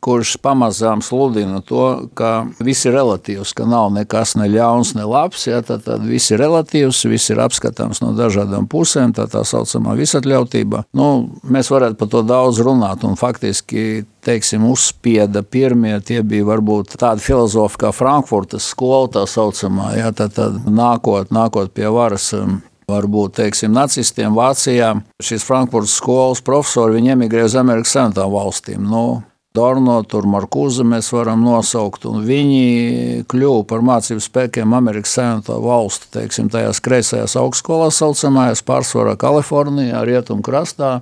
kurš pamazām sludina to, ka viss ir relatīvs, ka nav nekas ne ļauns, ne labs. Ja, tad, tad viss ir relatīvs, viss ir apskatāms no dažādām pusēm, tā tā saucamā visatļautība. Nu, mēs varētu par to daudz runāt, un faktiski teiksim, uzspieda pirmie, tie bija varbūt tādi filozofi kā Frankfurtas skola, tā saucamā, ja, tad, tad nākot, nākot pie varas. Um, varbūt teiksim, nacistiem Vācijā šīs Frankfurtas skolas profesori emigrēja uz Amerikas Savienotām valstīm. Nu, Dorno, tur Markūza mēs varam nosaukt, viņi kļuva par mācību spēkiem Amerikas Savienoto valstu, teiksim, tajās kreisajās augstskolās saucamajās, pārsvarā Kalifornijā, rietumkrastā.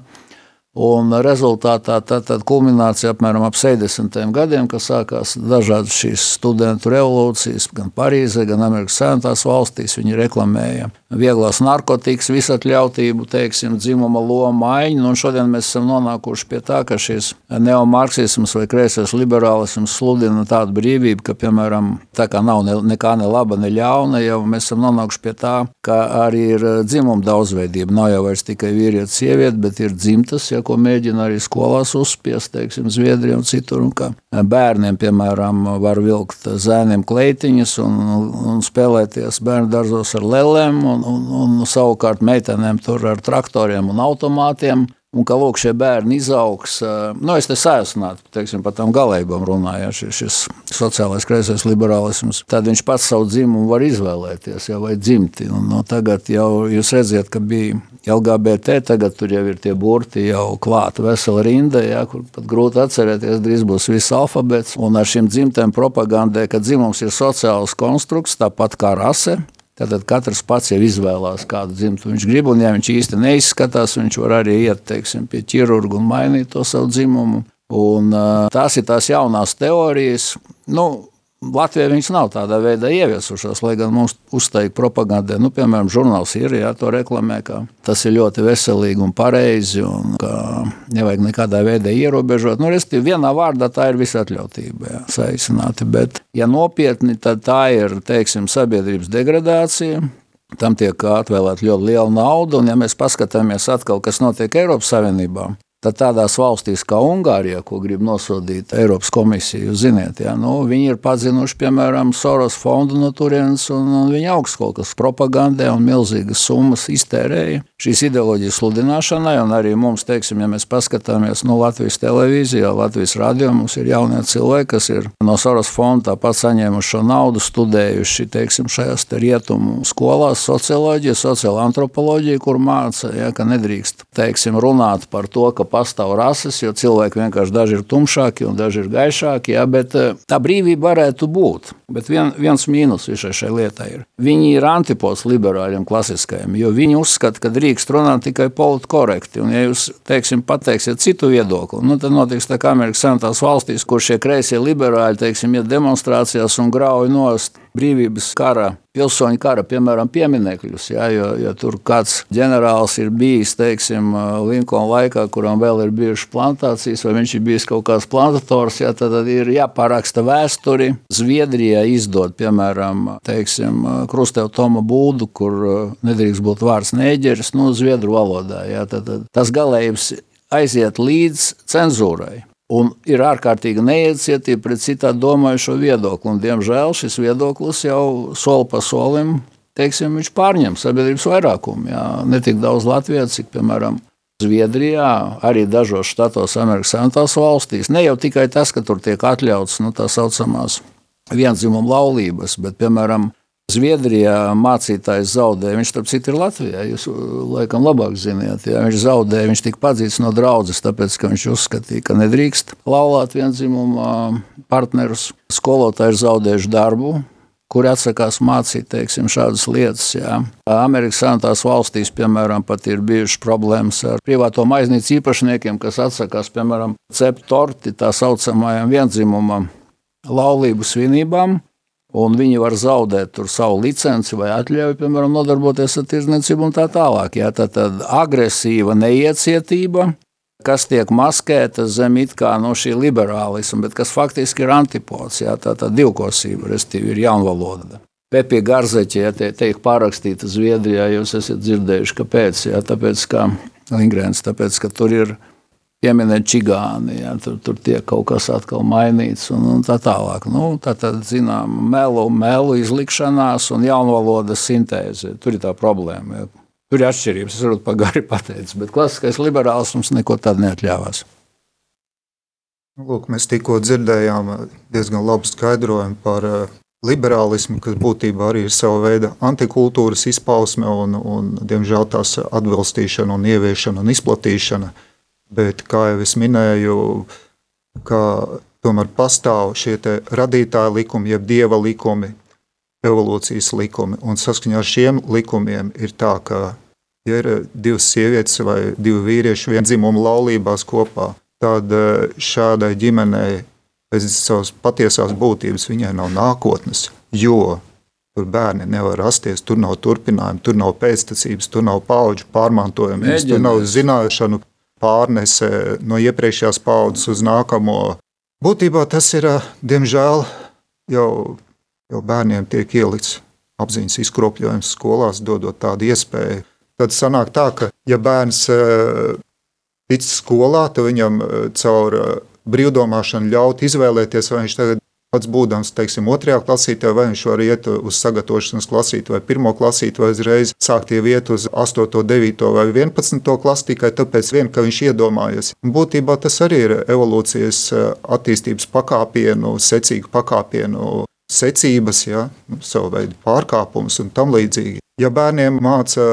Un rezultātā tad, tad kulminācija apmēram ap 70. gadiem, kad sākās dažādas šīs studentu revolūcijas, gan Parīzē, gan Amerikas Savienotās valstīs. Viņi reklamēja vieglās narkotikas, visatļautību, teiksim, dzimuma lomu maiņu. Un šodien mēs esam nonākuši pie tā, ka šis neomarksisms vai kreisais liberālisms sludina tādu brīvību, ka, piemēram, tā kā nav ne, nekā ne laba, ne ļauna, jau mēs esam nonākuši pie tā, ka arī ir dzimuma daudzveidība. Nav jau vairs tikai vīrietis, sieviete, bet ir dzimtas, ja, ko mēģina arī skolās uzspiest, teiksim, Zviedrijā un citur. Un bērniem, piemēram, var vilkt zēniem kleitiņas un, un spēlēties bērnu dārzos ar lelēm. Un, un, un savukārt meitenēm tur ar traktoriem un automātiem. Un ka lūk, šie bērni izaugs, nu, es te sēsnātu, teiksim, par tām galībām runāju, šis, šis sociālais kreisais liberālisms, tad viņš pats savu dzimumu var izvēlēties, jau vai dzimti. Un, no tagad jau jūs redziet, ka bija LGBT, tagad tur jau ir tie burti jau klāta vesela rinda, ja, kur pat grūti atcerēties, drīz būs viss alfabets. Un ar šīm dzimtēm propagandē, ka dzimums ir sociāls konstrukts, tāpat kā rase, Tātad katrs pats jau izvēlās, kādu dzimtu viņš grib, un ja viņš īsti neizskatās, viņš var arī iet teiksim, pie ķirurga un mainīt to savu dzimumu. Un, tās ir tās jaunās teorijas. Nu, Latvijā viņas nav tādā veidā ieviesušās, lai gan mums uzteikti propagandē, nu, piemēram, žurnāls ir, jā, to reklamē, ka tas ir ļoti veselīgi un pareizi, un ka nevajag nekādā veidā ierobežot. Nu, restīvi, vienā vārdā tā ir visatļautība, jā, saīsināti, bet, ja nopietni, tad tā ir, teiksim, sabiedrības degradācija, Tam tiek atvēlēta ļoti liela nauda, un, ja mēs paskatāmies atkal, kas notiek Eiropas Savienībā, Tad tādās valstīs kā Ungārija, ko grib nosodīt Eiropas komisija, ziniet, ja, nu, viņi ir pazinuši, piemēram, Soros fondu no turienes, un, un viņi augstskolas propagandē un milzīgas summas iztērēja šīs ideoloģijas sludināšanai, un arī mums, teiksim, ja mēs paskatāmies no Latvijas televīzijā, Latvijas radio, mums ir jaunie cilvēki, kas ir no Soros fonda tāpat saņēmuši šo naudu, studējuši, teiksim, šajās te rietumu skolās socioloģiju, sociālo antropoloģiju, kur māca, ja, ka nedrīkst, teiksim, runāt par to, ka pastāv rases, jo cilvēki vienkārši daži ir tumšāki un daži ir gaišāki. Ja, bet eh, tā brīvība varētu būt. Bet vien, viens mīnus visai šai lietai ir. Viņi ir antipods liberāļiem klasiskajiem, jo viņi uzskata, ka drīkst runāt tikai politiski korekti. Un, ja jūs teiksim, pateiksiet citu viedokli, nu, tad notiks tā kā Amerikas Savienotās valstīs, kur šie kreisie liberāļi teiksim, iet demonstrācijās un grauj nost brīvības kara, pilsoņu kara, piemēram, pieminekļus. Ja, jo, ja tur kāds ģenerālis ir bijis, teiksim, Linkolna laikā, kuram vēl ir bijušas plantācijas, vai viņš ir bijis kaut kāds plantators, ja, tad, tad ir jāparaksta vēsturi. Zviedrijā izdod, piemēram, teiksim, Krusteva Toma būdu, kur nedrīkst būt vārds neģeris, nu, zviedru valodā. Ja, tad, tad tas galējums aiziet līdz cenzūrai. Un ir ārkārtīgi neiecietība pret citādi domājušo viedokli. Un, diemžēl šis viedoklis jau soli pa solim teiksim, pārņem sabiedrības vairākumu. Jā. Ne tik daudz Latvijas, cik piemēram Zviedrijā, arī dažos štatos, Amerikas Savienotās valstīs. Ne jau tikai tas, ka tur tiek atļauts nu, tā saucamās vienzimuma laulības, bet piemēram Zviedrijā mācītājs zaudēja. Viņš, starp citu, ir Latvijā. Jūs uh, laikam labāk zināt, ja viņš zaudēja. Viņš tika padzīts no draudzes, tāpēc, ka viņš uzskatīja, ka nedrīkst laulāt vienzimumu uh, partnerus. Skolotāji ir zaudējuši darbu, kuri atsakās mācīt teiksim, šādas lietas. Jā. Amerikas Savienotās valstīs, piemēram, ir bijušas problēmas ar privāto maiznīcu īpašniekiem, kas atsakās, piemēram, cept torti tā saucamajam vienzimumam laulību svinībām un viņi var zaudēt savu licenci vai atļauju, piemēram, nodarboties ar tirdzniecību un tā tālāk. Jā, tā tad agresīva neiecietība, kas tiek maskēta zem it kā no šī liberālisma, bet kas faktiski ir antipods, jā, tā tā divkosība, respektīvi ir jaunvaloda. Pepija Garzeķa, ja te, tiek pārakstīta Zviedrijā, jūs esat dzirdējuši, kāpēc, jā, tāpēc, ka Lingrēns, tāpēc, ka tur ir pieminēt čigāni, ja, tur, tur tiek kaut kas atkal mainīts un, un tā tālāk. Nu, tā tad, zinām, melu, melu izlikšanās un jaunvalodas sintēze. Tur ir tā problēma. Ja. Tur ir atšķirības, es varu pa gari pateikt, bet klasiskais liberāls mums neko tādu neatļāvās. Nu, lūk, mēs tikko dzirdējām diezgan labu skaidrojumu par uh, liberālismu, kas būtībā arī ir sava veida antikultūras izpausme un, un diemžēl tās atbilstīšana un ieviešana un izplatīšana. Bet, kā jau es minēju, tomēr pastāv šie radītāja likumi, jeb dieva likumi, evolūcijas likumi. Un saskaņā ar šiem likumiem ir tā, ka, ja ir divas sievietes vai divi vīrieši vienzimumu laulībās kopā, tad eh, šādai ģimenei pēc savas patiesās būtības viņai nav nākotnes, jo Tur bērni nevar rasties, tur nav turpinājuma, tur nav pēctecības, tur nav paudžu pārmantojuma, tur nav zināšanu pārnese no iepriekšējās paudzes uz nākamo. Būtībā tas ir, diemžēl, jau, jau bērniem tiek ielikts apziņas izkropļojums skolās, dodot tādu iespēju. Tad sanāk tā, ka, ja bērns tic skolā, tad viņam caur brīvdomāšanu ļaut izvēlēties, vai viņš tagad Pats būdams, teiksim, otrajā klasītē, vai viņš var iet uz sagatavošanas klasīti vai pirmo klasīti, vai uzreiz sākt iet uz 8, 9 vai 11 klasi tikai tāpēc, vien, ka viņš iedomājas. Būtībā tas arī ir evolūcijas eh, attīstības pakāpienu, secīgu pakāpienu secības, ja, nu, savu veidu pārkāpumus un tam līdzīgi. Ja bērniem māca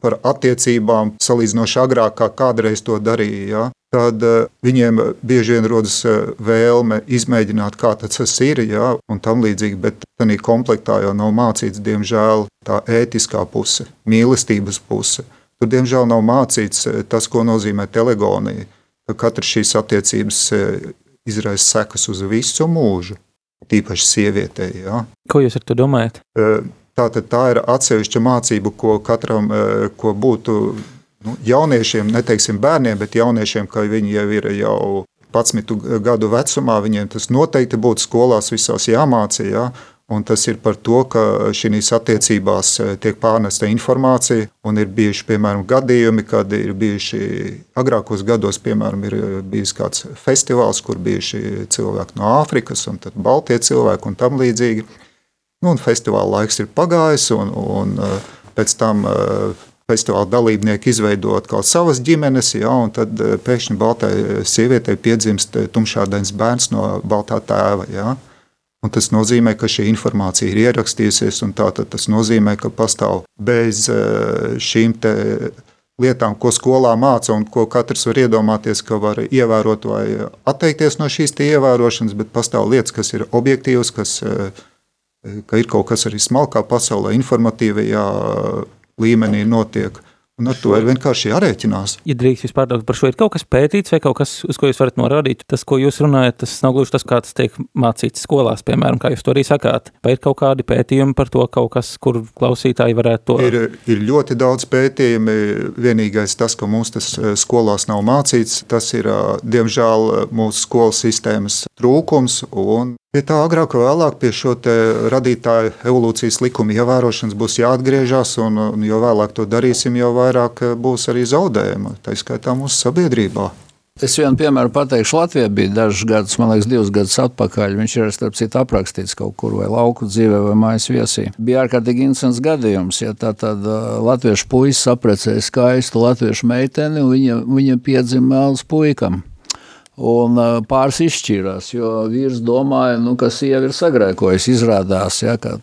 par attiecībām salīdzinoši agrāk, kā kādreiz to darīja, ja, tad uh, viņiem bieži vien rodas uh, vēlme izmēģināt, kā tas ir, ja, un tam līdzīgi, bet tādā komplektā jau nav mācīts, diemžēl, tā ētiskā puse, mīlestības puse. Tur, diemžēl, nav mācīts uh, tas, ko nozīmē telegonija, ka katrs šīs attiecības izraisa sekas uz visu mūžu, tīpaši sievietei. Ja. Ko jūs ar to domājat? Tātad tā ir atsevišķa mācība, ko katram ko būtu nu, jauniešiem, neteiksim bērniem, bet jauniešiem, ka viņi jau ir jau 11 gadu vecumā, viņiem tas noteikti būtu skolās visās jāmācīja. Ja? Un tas ir par to, ka šīs attiecībās e, tiek pārnesta informācija, un ir bijuši piemēram gadījumi, kad ir bijuši agrākos gados, piemēram, ir bijis kāds festivāls, kur bijuši cilvēki no Āfrikas, un tad Baltie cilvēki un tam līdzīgi. Nu, un festivāla laiks ir pagājis, un, un e, pēc tam e, festivāla dalībnieki izveidot kaut savas ģimenes, ja, un tad eh, pēkšņi baltai sievietei piedzimst eh, tumšādains bērns no baltā tēva. Ja. Un tas nozīmē, ka šī informācija ir ierakstījusies, un tas nozīmē, ka pastāv bez eh, šīm lietām, ko skolā māca, un ko katrs var iedomāties, ka var ievērot vai atteikties no šīs ievērošanas, bet pastāv lietas, kas ir objektīvas, kas ka ir kaut kas arī smalkā pasaulē, informatīvajā līmenī notiek. Un ar to ir vienkārši jārēķinās. Ja drīkst vispār par šo, ir kaut kas pētīts vai kaut kas, uz ko jūs varat norādīt. Tas, ko jūs runājat, tas nav gluži tas, kā tas tiek mācīts skolās, piemēram, kā jūs to arī sakāt. Vai ir kaut kādi pētījumi par to, kas, kur klausītāji varētu to? Ir, ir ļoti daudz pētījumi. Vienīgais tas, ka mums tas eh, skolās nav mācīts, tas ir, eh, diemžēl, mūsu skolas sistēmas trūkums. Pie tā agrāk vai vēlāk pie šo radītāju evolūcijas likuma ievērošanas būs jāatgriežas, un, un jo vēlāk to darīsim, jo vairāk eh, būs arī zaudējumi, tā skaitā mūsu sabiedrībā. Es vienu piemēru pateikšu, Latvijā bija dažus gadus, man liekas, divus gadus atpakaļ. Viņš ir starp citu aprakstīts kaut kur vai lauku dzīvē vai mājas viesī. Bija ārkārtīgi interesants gadījums, ja tā tad uh, latviešu puisis aprecēja skaistu latviešu meiteni, un viņa, viņa piedzima mēls puikam. Un pāris izšķīrās, jo vīrs domāja, nu, ka sieva ir sagrēkojusi. Izrādās, ja, ka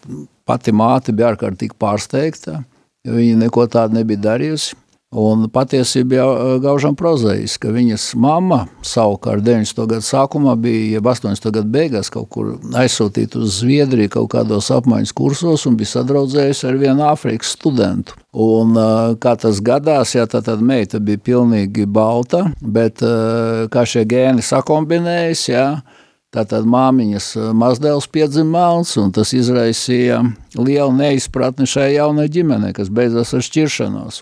pati māte bija ārkārtīgi pārsteigta, jo viņa neko tādu nebija darījusi. Un patiesībā jau eh, gaužam prozaiski, ka viņas mamma savukārt 90. gadu sākumā bija, jeb 80. gadu beigās kaut kur aizsūtīta uz Zviedriju kaut kādos apmaiņas kursos un bija sadraudzējusi ar vienu Āfrikas studentu. Un, eh, kā tas gadās, ja tā tad meita bija pilnīgi balta, bet eh, kā šie gēni sakombinējas, ja, Tātad māmiņas eh, mazdēls piedzima melns, un tas izraisīja lielu neizpratni šai jaunai ģimenei, kas beidzās ar šķiršanos.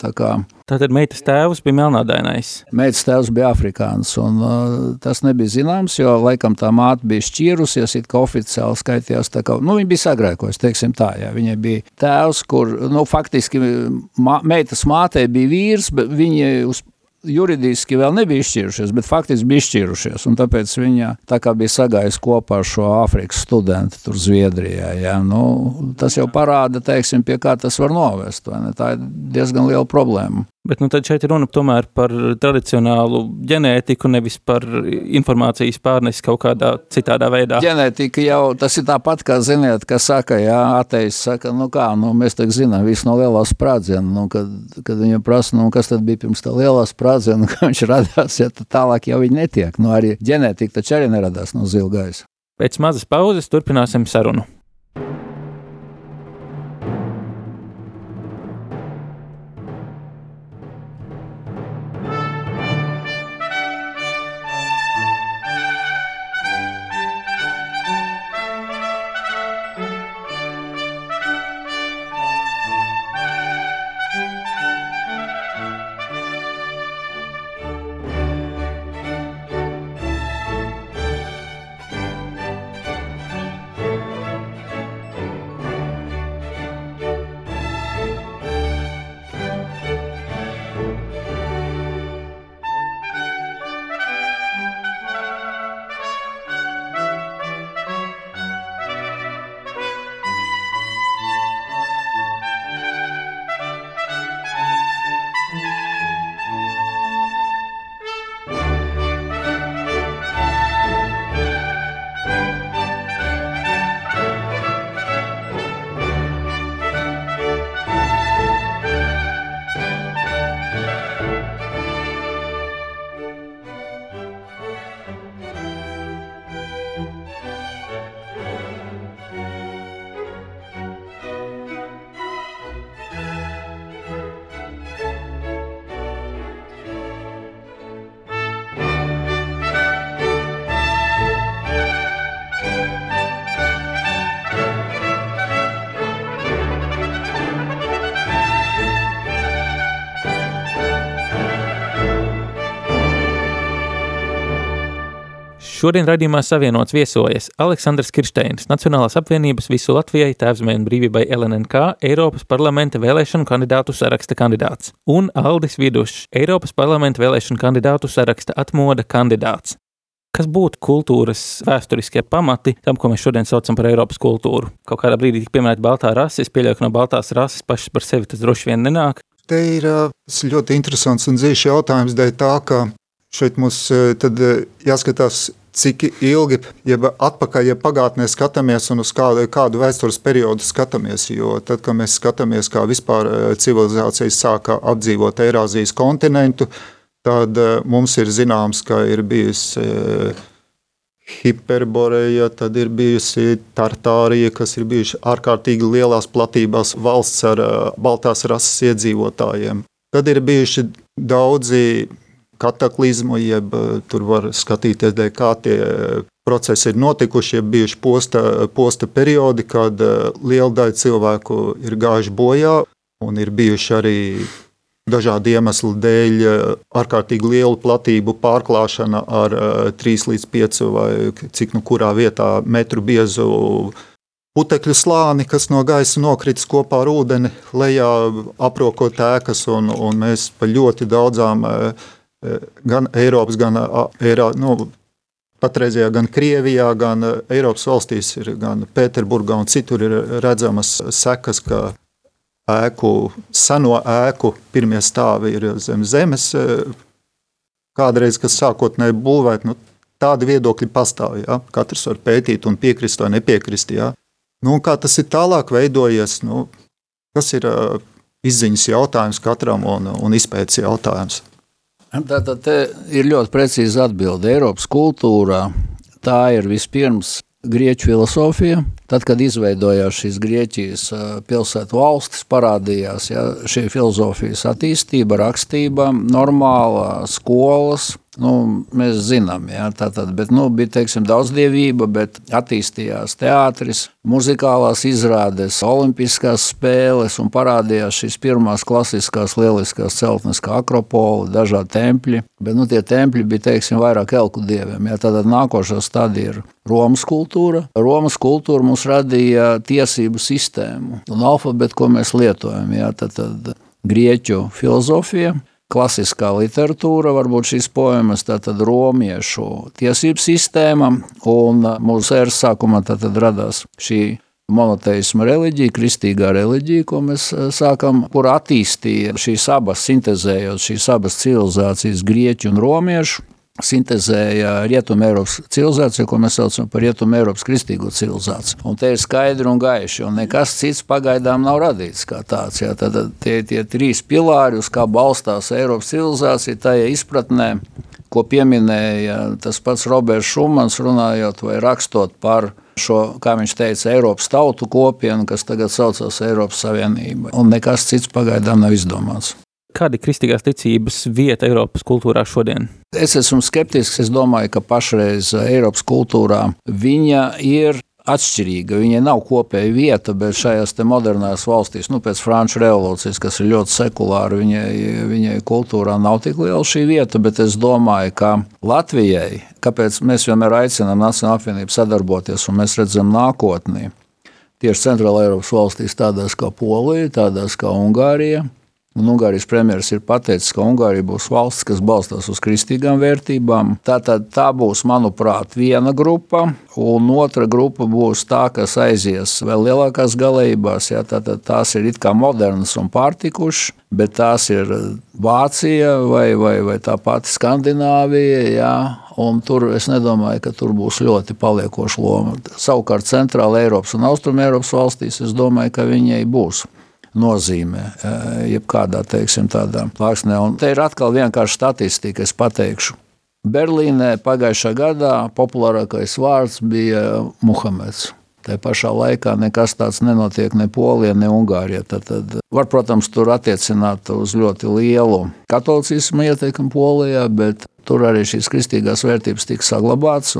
Tā kā, Tātad meitas tēvs bija melnādainais? Meitas tēvs bija afrikāns, un uh, tas nebija zināms, jo laikam tā māte bija šķīrusies, it kā oficiāli skaitījās, tā kā, nu, viņa bija sagrēkojis, teiksim tā, jā, viņai bija tēvs, kur, nu, faktiski mā, meitas mātei bija vīrs, bet viņa uz juridiski vēl nebija izšķirušies, bet faktiski bija izšķirušies. Tāpēc viņa tā kā bija sagājusi kopā ar šo Āfrikas studentu tur Zviedrijā. Ja? Nu, tas jau parāda, teiksim, pie kā tas var novest. Tā ir diezgan liela problēma. Bet nu, šeit ir runa tomēr par tradicionālu ģenētiku, nevis par informācijas pārnesi kaut kādā citādā veidā. Ģenētika jau tas ir tāpat, kā ziniet, kas saka, jā, ateis saka, nu kā, nu mēs tagad zinām visu no lielā sprādziena, nu, kad, kad viņam prasa, nu kas tad bija pirms tā lielā sprādziena, kā viņš radās, ja tad tālāk jau viņi netiek. Nu arī ģenētika taču arī neradās no zilgaisa. Pēc mazas pauzes turpināsim sarunu. Šodien raidījumā savienots viesojas Aleksandrs Kirsteins, Nacionālās apvienības visu Latvijai, Tēvzemē un brīvībai LNNK, Eiropas parlamenta vēlēšanu kandidātu saraksta kandidāts, un Aldis Vidušs, Eiropas parlamenta vēlēšanu kandidātu saraksta atmoda kandidāts. Kas būtu kultūras vēsturiskie pamati tam, ko mēs šodien saucam par Eiropas kultūru? Kaut kādā brīdī tika pieminēta baltā rase, es pieļauju, ka no baltās rases pašas par sevi tas droši vien nenāk. Te ir ļoti interesants un dzīves jautājums dēļ tā, ka šeit mums tad jāskatās cik ilgi, jeb atpakaļ, ja pagātnē skatāmies un uz kādu, kādu vēstures periodu skatāmies. Jo tad, kad mēs skatāmies, kā vispār eh, civilizācijas sāka apdzīvot Eirāzijas kontinentu, tad eh, mums ir zināms, ka ir bijis eh, Hiperboreja, tad ir bijusi Tartārija, kas ir bijuši ārkārtīgi lielās platībās valsts ar baltās rases iedzīvotājiem. Tad ir bijuši daudzi kataklizmu, jeb uh, tur var skatīties, dēļ, kā tie procesi ir notikuši, ir bijuši posta, posta periodi, kad uh, liela daļa cilvēku ir gājuši bojā, un ir bijuši arī dažādu iemeslu dēļ ārkārtīgi lielu platību pārklāšana ar 3 eh, līdz 5 vai cik nu kurā vietā metru biezu putekļu slāni, kas no gaisa nokritis kopā ar ūdeni, lejā aprokot ēkas, un, un mēs pa ļoti daudzām eh, gan Eiropas, gan Eirā, nu, patreizajā gan Krievijā, gan Eiropas valstīs, ir, gan Pēterburgā un citur ir redzamas sekas, ka ēku, seno ēku pirmie stāvi ir zem zemes. Kādreiz, kas sākotnēji būvēt, nu, tādi viedokļi pastāv. Ja? Katrs var pētīt un piekrist vai nepiekrist. Ja? Nu, kā tas ir tālāk veidojies, nu, tas ir uh, izziņas jautājums katram un, un izpētes jautājums. Tātad ir ļoti precīzi atbilde. Eiropas kultūrā tā ir vispirms grieķu filozofija. Tad, kad izveidojās šīs Grieķijas pilsētu valstis, parādījās ja, šī filozofijas attīstība, rakstība, normāla skolas, Nu, mēs zinām, ja, tā tad, bet, nu, bija teiksim, daudzdievība, bet attīstījās teātris, muzikālās izrādes, olimpiskās spēles un parādījās šīs pirmās klasiskās lieliskās celtnes kā akropola, dažādi tempļi, bet nu, tie tempļi bija teiksim, vairāk elku dieviem. Ja, tad nākošā stadija ir Romas kultūra. Romas kultūra mums radīja tiesību sistēmu un alfabetu, ko mēs lietojam. Ja, tad, tad, Grieķu filozofija, klasiskā literatūra, varbūt šīs poemas, tātad romiešu tiesību sistēma, un mūsu ēras sākumā tātad radās šī monoteisma reliģija, kristīgā reliģija, ko mēs sākam, kur attīstīja šīs abas, sintezējot šīs abas civilizācijas, grieķu un romiešu, sintēzēja Rietumu Eiropas civilizāciju, ko mēs saucam par Rietumu Eiropas kristīgo civilizāciju. Un te ir skaidri un gaiši, un nekas cits pagaidām nav radīts kā tāds. Jā. Tad tie, tie trīs pilāri, uz kā balstās Eiropas civilizācija, tajā izpratnē, ko pieminēja tas pats Roberts Šumans, runājot vai rakstot par šo, kā viņš teica, Eiropas tautu kopienu, kas tagad saucas Eiropas Savienība. Un nekas cits pagaidām nav izdomāts. Kāda ir kristīgās ticības vieta Eiropas kultūrā šodien? Es esmu skeptisks. Es domāju, ka pašreiz Eiropas kultūrā viņa ir atšķirīga. Viņai nav kopēja vieta, bet šajās modernās valstīs, nu, pēc Frančijas revolūcijas, kas ir ļoti sekulāra, viņai, viņai kultūrā nav tik liela šī vieta. Bet es domāju, ka Latvijai, kāpēc mēs vienmēr aicinām Nacionālo apvienību sadarboties un mēs redzam nākotnē, tieši Centrāla Eiropas valstīs, tādās kā Polija, tādās kā Ungārija Un Ungārijas premjerministrs ir pateicis, ka Ungārija būs valsts, kas balstās uz kristīgām vērtībām. Tātad tā būs, manuprāt, viena grupa, un otra grupa būs tā, kas aizies vēl lielākās galībās. Jā, tātad tās ir it kā modernas un pārtikušas, bet tās ir Vācija vai, vai, vai tā pati Skandināvija. Jā, Un tur es nedomāju, ka tur būs ļoti paliekoša loma. Savukārt, Centrāla Eiropas un Austrum Eiropas valstīs es domāju, ka viņai būs nozīmē, eh, jebkādā teiksim, tādā plāksnē. Un te ir atkal vienkārši statistika, es pateikšu. Berlīnē pagājušā gadā populārākais vārds bija Muhameds. Tā pašā laikā nekas tāds nenotiek ne Polijā, ne Ungārijā. Tad, tad var, protams, tur attiecināt uz ļoti lielu katolicismu ietekmi Polijā, bet tur arī šīs kristīgās vērtības tika saglabātas.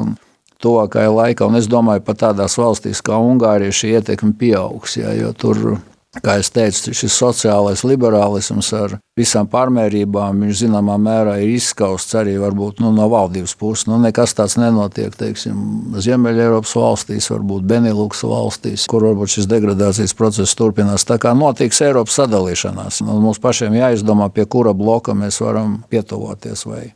Tuvākajā laikā, un es domāju, pat tādās valstīs kā Ungārija, šī ietekme pieaugs. Jā, jo tur Kā jau teicu, šis sociālais liberālisms ar visām pārmērībām, viņš zināmā mērā ir izskausts arī varbūt, nu, no valdības puses. Nu, nekas tāds nenotiek Ziemeļ-Eiropas valstīs, varbūt Benelūks valstīs, kur varbūt šis degradācijas process turpinās. Tā kā notiks Eiropas sadalīšanās, nu, mums pašiem jāizdomā, pie kura bloka mēs varam pietuvoties. Vai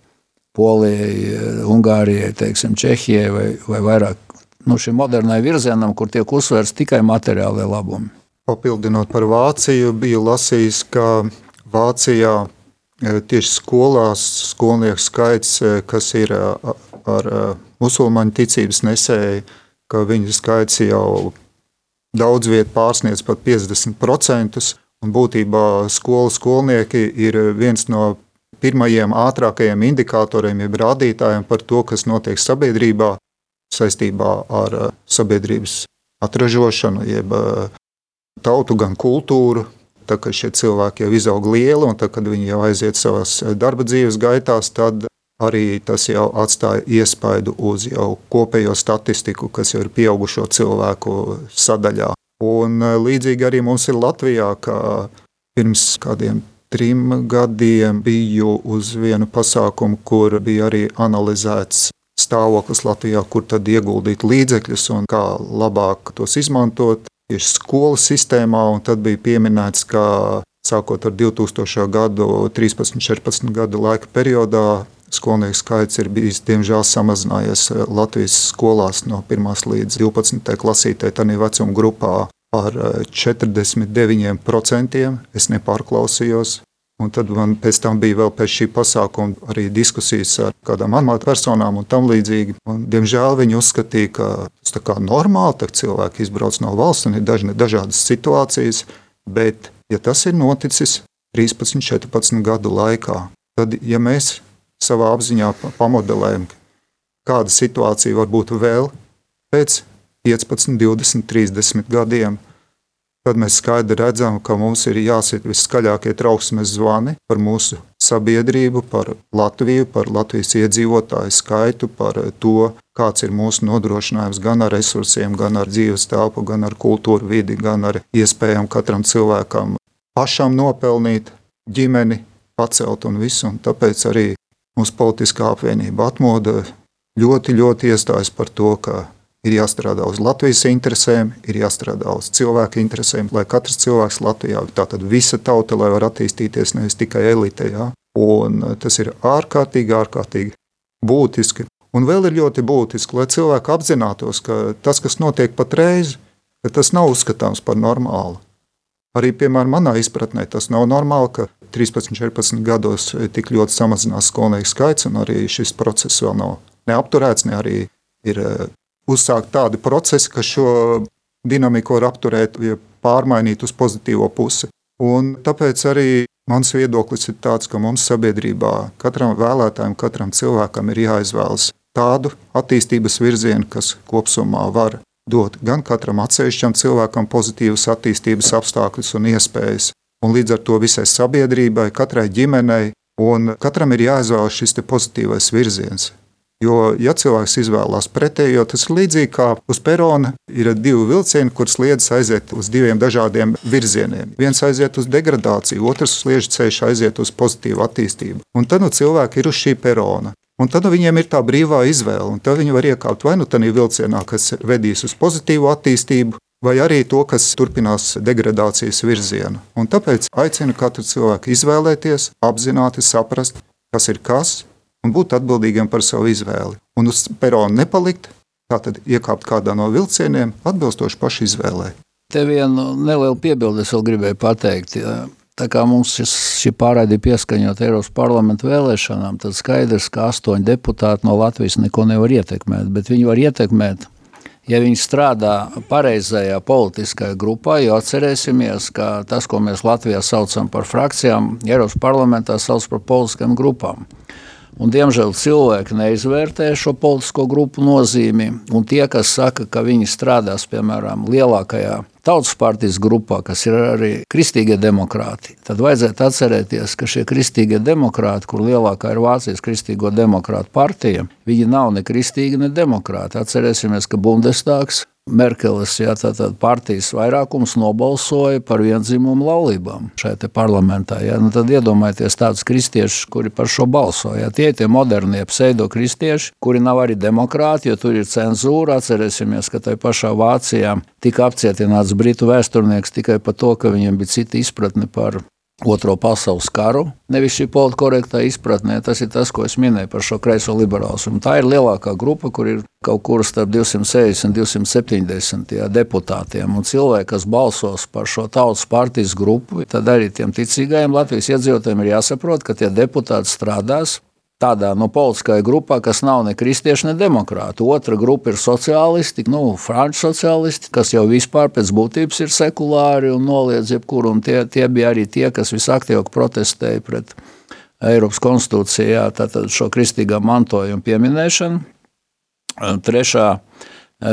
Polijai, Ungārijai, teiksim, Čehijai vai, vai vairāk nu, šim modernai virzienam, kur tiek uzsvērts tikai materiālai labumi. Papildinot par Vāciju, biju lasījis, ka Vācijā e, tieši skolās skolnieku skaits, e, kas ir e, ar musulmaņu ticības nesēju, ka viņu skaits jau daudz viet pārsniedz pat 50%, un būtībā skolu skolnieki ir viens no pirmajiem ātrākajiem indikatoriem, jeb rādītājiem par to, kas notiek sabiedrībā. saistībā ar sabiedrības atražošanu, jeb tautu, gan kultūru. Tā kā šie cilvēki jau izaug lieli, un tā, kad viņi jau aiziet savās darba dzīves gaitās, tad arī tas jau atstāja iespaidu uz jau kopējo statistiku, kas jau ir pieaugušo cilvēku sadaļā. Un līdzīgi arī mums ir Latvijā, ka pirms kādiem trim gadiem biju uz vienu pasākumu, kur bija arī analizēts stāvoklis Latvijā, kur tad ieguldīt līdzekļus un kā labāk tos izmantot tieši skolas sistēmā. Tad bija pieminēts, ka sākot ar 2000. gadu, 13, 14 gadu laika periodā, skolnieku skaits ir bijis diemžēl samazinājies Latvijas skolās no 1 līdz 12 klasītē, tādā vecuma grupā par 49%. Es nepārklausījos. Un tad man pēc tam bija vēl pēc šī pasākuma arī diskusijas ar kādām amatpersonām un tam līdzīgi. Un, diemžēl viņi uzskatīja, ka tas ir normāli, ka cilvēki izbrauc no valsts un ir dažne, dažādas situācijas. Bet, ja tas ir noticis 13, 14 gadu laikā, tad, ja mēs savā apziņā pamodelējam, kāda situācija var būt vēl pēc 15, 20, 30 gadiem, tad mēs skaidri redzam, ka mums ir jāsit viskaļākie trauksmes zvani par mūsu sabiedrību, par Latviju, par Latvijas iedzīvotāju skaitu, par to, kāds ir mūsu nodrošinājums gan ar resursiem, gan ar dzīves telpu, gan ar kultūru vidi, gan ar iespējām katram cilvēkam pašam nopelnīt, ģimeni pacelt un visu. Un tāpēc arī mūsu politiskā apvienība atmoda ļoti, ļoti iestājas par to, ka Ir jāstrādā uz Latvijas interesēm, ir jāstrādā uz cilvēku interesēm, lai katrs cilvēks Latvijā, tātad visa tauta, lai var attīstīties nevis tikai elite. Ja? Un eh, tas ir ārkārtīgi, ārkārtīgi būtiski. Un vēl ir ļoti būtiski, lai cilvēki apzinātos, ka tas, kas notiek patreiz, tas nav uzskatāms par normālu. Arī, piemēram, manā izpratnē tas nav normāli, ka 13, 14 gados tik ļoti samazinās skolnieku skaits, un arī šis process vēl nav neapturēts, ne arī ir eh, uzsākt tādi procesi, ka šo dinamiku var apturēt, ja pārmainīt uz pozitīvo pusi. Un tāpēc arī mans viedoklis ir tāds, ka mums sabiedrībā katram vēlētājam, katram cilvēkam ir jāizvēlas tādu attīstības virzienu, kas kopumā var dot gan katram atsevišķam cilvēkam pozitīvas attīstības apstākļus un iespējas, un līdz ar to visai sabiedrībai, katrai ģimenei, un katram ir jāizvēlas šis pozitīvais virziens. Jo, ja cilvēks izvēlās pretējo, tas ir līdzīgi kā uz perona ir divi vilcieni, kurus sliedz aiziet uz diviem dažādiem virzieniem. Viens aiziet uz degradāciju, otrs sliežu ceļš aiziet uz pozitīvu attīstību. Un tad nu, cilvēki ir uz šī perona. Un tad nu, viņiem ir tā brīvā izvēle, un tad viņi var iekāpt vai nu tādā vilcienā, kas vedīs uz pozitīvu attīstību, vai arī to, kas turpinās degradācijas virzienu. Un tāpēc aicinu katru cilvēku izvēlēties, apzināti saprast, kas ir kas, un būt atbildīgiem par savu izvēli. Un uz perona nepalikt, tātad iekāpt kādā no vilcieniem, atbilstoši pašu izvēlē. Te vienu nelielu piebildi es vēl gribēju pateikt. Tā kā mums šis, šī pārraide pieskaņot Eiropas parlamentu vēlēšanām, tad skaidrs, ka astoņi deputāti no Latvijas neko nevar ietekmēt, bet viņi var ietekmēt, ja viņi strādā pareizajā politiskajā grupā, jo atcerēsimies, ka tas, ko mēs Latvijā saucam par frakcijām, Eiropas parlamentā sauc par politiskajām grupām. Un, diemžēl cilvēki neizvērtē šo politisko grupu nozīmi. Tie, kas saka, ka viņi strādās piemēram lielākajā tautas partijas grupā, kas ir arī kristīgie demokrāti, tad vajadzētu atcerēties, ka šie kristīgie demokrāti, kur lielākā ir Vācijas kristīgo demokrātu partija, viņi nav ne kristīgi, ne demokrāti. Atcerēsimies, ka Bundestāgs Merkeles ja, partijas vairākums nobalsoja par vienzimumu laulībām šajā parlamentā. Ja. Nu, tad iedomājieties tādus kristiešus, kuri par šo balsoja. Tie ir tie modernie pseido-kristieši, kuri nav arī demokrāti, jo tur ir cenzūra. Atcerēsimies, ka tajā pašā Vācijā tika apcietināts britu vēsturnieks tikai par to, ka viņiem bija cita izpratne par Otro pasaules karu. Nevis šī politkorektā izpratnē, tas ir tas, ko es minēju par šo kreiso liberālismu. Tā ir lielākā grupa, kur ir kaut kur starp 260 un 270 jā, deputātiem. Un cilvēki, kas balsos par šo tautas partijas grupu, tad arī tiem ticīgajiem Latvijas iedzīvotājiem ir jāsaprot, ka tie deputāti strādās tādā no politiskajā grupā, kas nav ne kristieši, ne demokrāti. Otra grupa ir sociālisti, nu, franču sociālisti, kas jau vispār pēc būtības ir sekulāri un noliedz jebkuru. Un tie, tie bija arī tie, kas visaktīvāk protestēja pret Eiropas konstitūcijā, tātad šo kristīgā mantojuma pieminēšanu. Trešā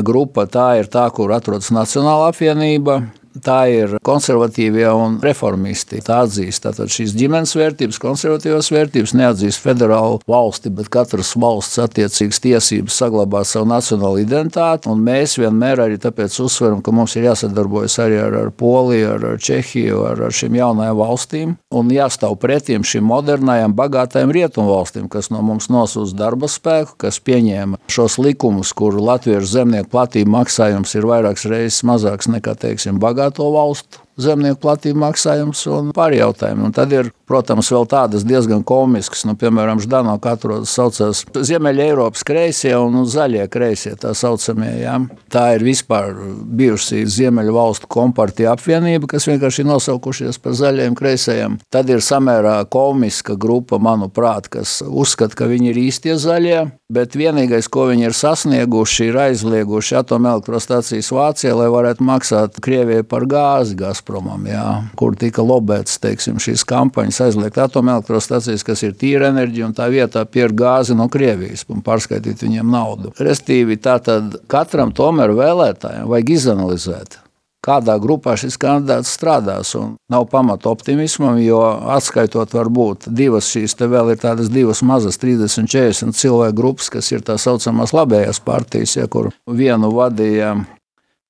grupa tā ir tā, kur atrodas Nacionāla apvienība, tā ir konservatīvie un reformisti. Tā atzīst tātad šīs ģimenes vērtības, konservatīvās vērtības, neatzīst federālu valsti, bet katras valsts attiecīgas tiesības saglabāt savu nacionālo identitāti. Mēs vienmēr arī tāpēc uzsveram, ka mums ir jāsadarbojas arī ar, ar Poliju, ar, ar Čehiju, ar, ar šīm jaunajām valstīm un jāstāv pretim šīm modernajām, bagātajām rietumvalstīm, kas no mums nosūta darba spēku, kas pieņēma šos likumus, kur latviešu zemnieku platība maksājums ir vairākas reizes mazāks nekā, teiksim, bagātības bagāto valstu zemnieku platību maksājums un pārējie jautājumi. Un tad ir, protams, vēl tādas diezgan komiskas, nu, piemēram, Ždano, kā atrodas saucās Ziemeļa Eiropas kreisie un zaļie kreisie, tā saucamie. Jā. Tā ir vispār bijusi Ziemeļa valstu kompartija apvienība, kas vienkārši nosaukušies par zaļiem kreisajiem. Tad ir samērā komiska grupa, manuprāt, kas uzskata, ka viņi ir īstie zaļie, bet vienīgais, ko viņi ir sasnieguši, ir aizlieguši atomelektrostacijas Vācijā, lai varētu maksāt Krievijai par gāzi. Gazprom Gazpromam, jā, kur tika lobēts teiksim, šīs kampaņas aizliegt atomelektrostacijas, kas ir tīra enerģija, un tā vietā pierkt gāzi no Krievijas un pārskaitīt viņiem naudu. Restīvi, tātad katram tomēr vēlētājiem vajag izanalizēt, kādā grupā šis kandidāts strādās. Nav pamata optimismam, jo atskaitot, varbūt divas šīs te vēl ir tādas divas mazas, 30, 40 cilvēku grupas, kas ir tā saucamās labējās partijas, ja, kur vienu vadīja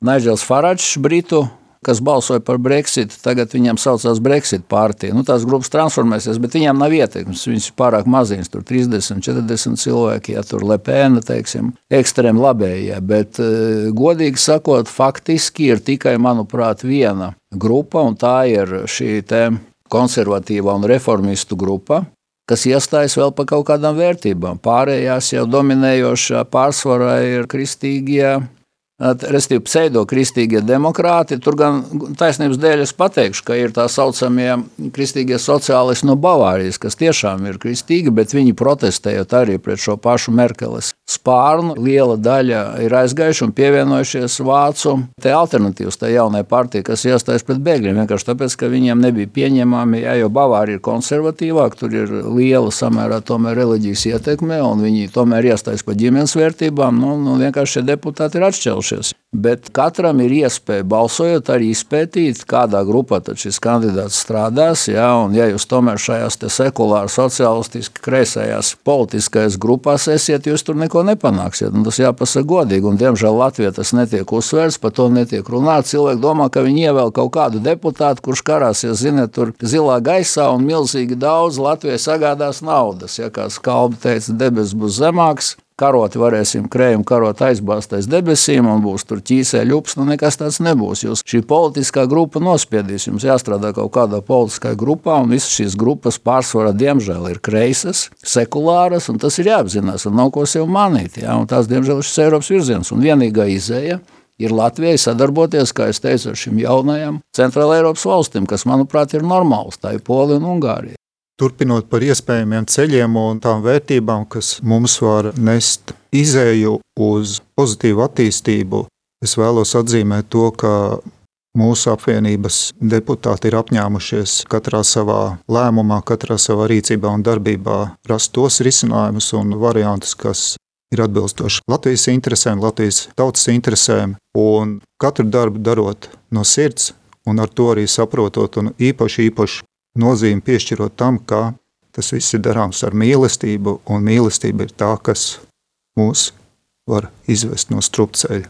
Naidžels Faračs, Britu kas balsoja par Brexit, tagad viņiem saucās Brexit partija. Nu, tās grupas transformēsies, bet viņiem nav ietekmes. Viņas ir pārāk maziņas, tur 30, 40 cilvēki, ja tur lepēna, teiksim, ekstrēmi labējie. Bet, eh, godīgi sakot, faktiski ir tikai, manuprāt, viena grupa, un tā ir šī konservatīvā un reformistu grupa, kas iestājas vēl par kaut kādām vērtībām. Pārējās jau dominējošā pārsvarā ir kristīgie respektīvi pseidokristīgie demokrāti. Tur gan taisnības dēļ es pateikšu, ka ir tā saucamie kristīgie sociālisti no Bavārijas, kas tiešām ir kristīgi, bet viņi protestējot arī pret šo pašu Merkeles spārnu. Liela daļa ir aizgājuši un pievienojušies Vācu te alternatīvas tai jaunai partijai, kas iestājas pret bēgļiem. Vienkārši tāpēc, ka viņiem nebija pieņemami, ja, jo Bavārija ir konservatīvāka, tur ir liela samērā tomēr reliģijas ietekme, un viņi tomēr iestājas par ģimenes vērtībām. Nu, nu, vienkārši šie deputāti ir atšķelši mainījušies. Bet katram ir iespēja balsojot, arī izpētīt, kādā grupā šis kandidāts strādās. Ja, un, ja jūs tomēr šajās sekulāri, sociālistiski, kreisajās politiskajās grupās esiet, jūs tur neko nepanāksiet. Un tas jāpasaka godīgi. Un, diemžēl Latvijā tas netiek uzsvērts, par to netiek runāts. Cilvēki domā, ka viņi ievēl kaut kādu deputātu, kurš karāsies, ziniet, tur zilā gaisā un milzīgi daudz Latvijai sagādās naudas. Ja, kā Skalbi teica, debesis būs zemāks, karot varēsim krējumu karot aizbāzt aiz debesīm un būs tur ķīsēļu ups, nu nekas tāds nebūs. Jūs šī politiskā grupa nospiedīs, jums jāstrādā kaut kādā politiskā grupā, un visas šīs grupas pārsvarā, diemžēl, ir kreisas, sekulāras, un tas ir jāapzinās, un nav ko sev manīt. Jā, un tās, diemžēl, ir šis Eiropas virziens, un vienīgā izēja ir Latvijai sadarboties, kā es teicu, ar šīm jaunajām centrāla Eiropas valstīm, kas, manuprāt, ir normāls. Tā ir Polija un Ungārija turpinot par iespējamiem ceļiem un tām vērtībām, kas mums var nest izēju uz pozitīvu attīstību, es vēlos atzīmēt to, ka mūsu apvienības deputāti ir apņēmušies katrā savā lēmumā, katrā savā rīcībā un darbībā rast tos risinājumus un variantus, kas ir atbilstoši Latvijas interesēm, Latvijas tautas interesēm, un katru darbu darot no sirds, un ar to arī saprotot, un īpaši, īpaši nozīmi piešķirot tam, ka tas viss ir darāms ar mīlestību, un mīlestība ir tā, kas mūs var izvest no strupceļa.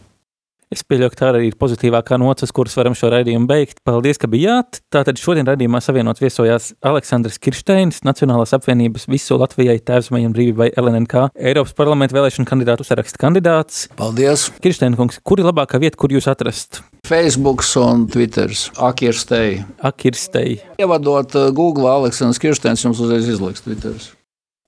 Es pieļauju, ka tā arī ir pozitīvākā nocis, kuras varam šo raidījumu beigt. Paldies, ka bijāt. Tātad šodien raidījumā savienots viesojās Aleksandrs Kirsteins, Nacionālās apvienības visu Latvijai tēvzmai un brīvībai LNNK, Eiropas parlamenta vēlēšanu kandidātu saraksta kandidāts. Paldies! Kirsteina kungs, kur ir labākā vieta, kur jūs atrast? Facebook un Twitter. Akirstei. Akirstei. Ievadot uh, Google Aleksandrs Kirsteins, jums uzreiz izliks Twitter.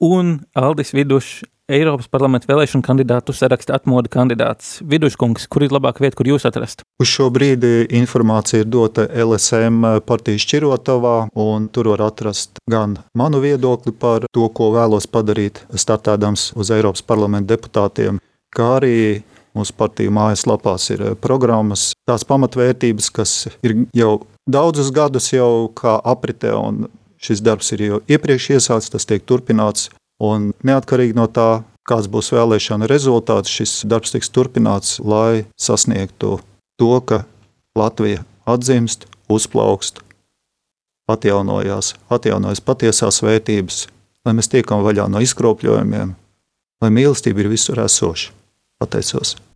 Un Aldis Vidušs Eiropas parlamenta vēlēšanu kandidātu saraksta atmoda kandidāts Viduškungs. Kur ir labāka vieta, kur jūs atrast? Uz šo brīdi informācija ir dota LSM partijas šķirotavā, un tur var atrast gan manu viedokli par to, ko vēlos padarīt, startēdams uz Eiropas parlamenta deputātiem, kā arī mūsu partiju mājaslapās ir programmas, tās pamatvērtības, kas ir jau daudzus gadus jau kā apritē, un šis darbs ir jau iepriekš iesācis, tas tiek turpināts. Un neatkarīgi no tā, kāds būs vēlēšana rezultāts, šis darbs tiks turpināts, lai sasniegtu to, ka Latvija atzimst, uzplaukst, atjaunojās, atjaunojas patiesās vērtības, lai mēs tiekam vaļā no izkropļojumiem, lai mīlestība ir visur esoša. Pateicos!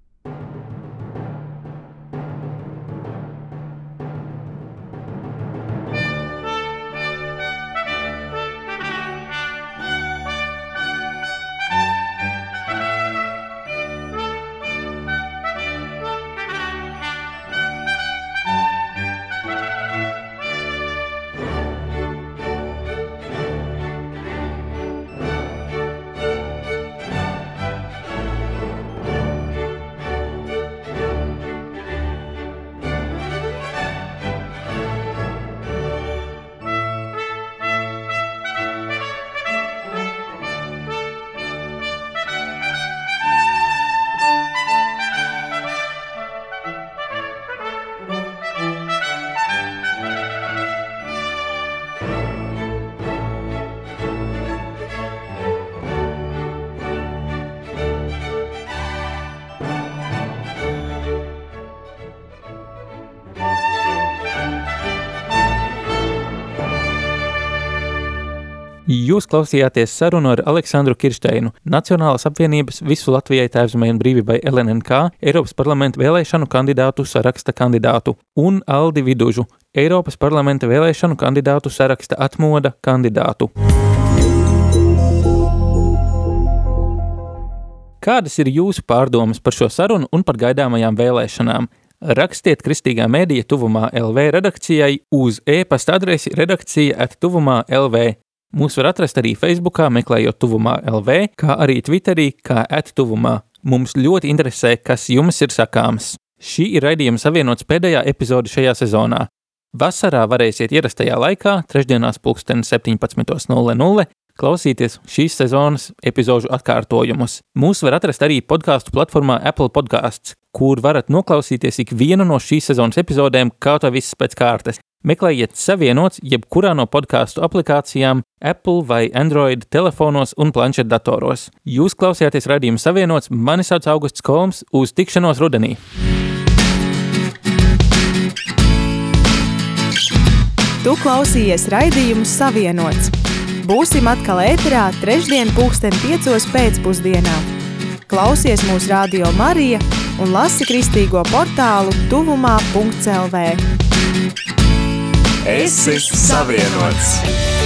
Jūs klausījāties sarunu ar Aleksandru Kirsteinu, Nacionālās apvienības visu Latvijai tēvzemē un brīvībai LNNK, Eiropas parlamenta vēlēšanu kandidātu saraksta kandidātu, un Aldi Vidužu, Eiropas parlamenta vēlēšanu kandidātu saraksta atmoda kandidātu. Kādas ir jūsu pārdomas par šo sarunu un par gaidāmajām vēlēšanām? Rakstiet kristīgā mēdīja tuvumā LV redakcijai uz e-pasta adresi redakcija at tuvumā LV. Mūs var atrast arī Facebookā, meklējot tuvumā LV, kā arī Twitterī, kā attuvumā. Mums ļoti interesē, kas jums ir sakāms. Šī ir raidījuma savienots pēdējā epizode šajā sezonā. Vasarā varēsiet ierastajā laikā, trešdienās, pulksten 17.00, klausīties šīs sezonas epizodu atkārtojumus. Mūs var atrast arī podkāstu platformā Apple Podcasts, kur varat noklausīties ikvienu no šīs sezonas epizodēm, kā to viss pēc kārtas. Meklējiet savienots jebkurā no podkāstu aplikācijām, Apple vai Android telefonos un planšetdatoros. Jūs klausījāties raidījuma savienots, mani sauc Augusts Kolms, uz tikšanos rudenī! Tu klausījies raidījumu Savienots. Būsim atkal ēterā trešdien pulksten piecos pēcpusdienā. Klausies mūsu radio Marija un lasi kristīgo portālu tuvumā.lv. Es esmu savienots!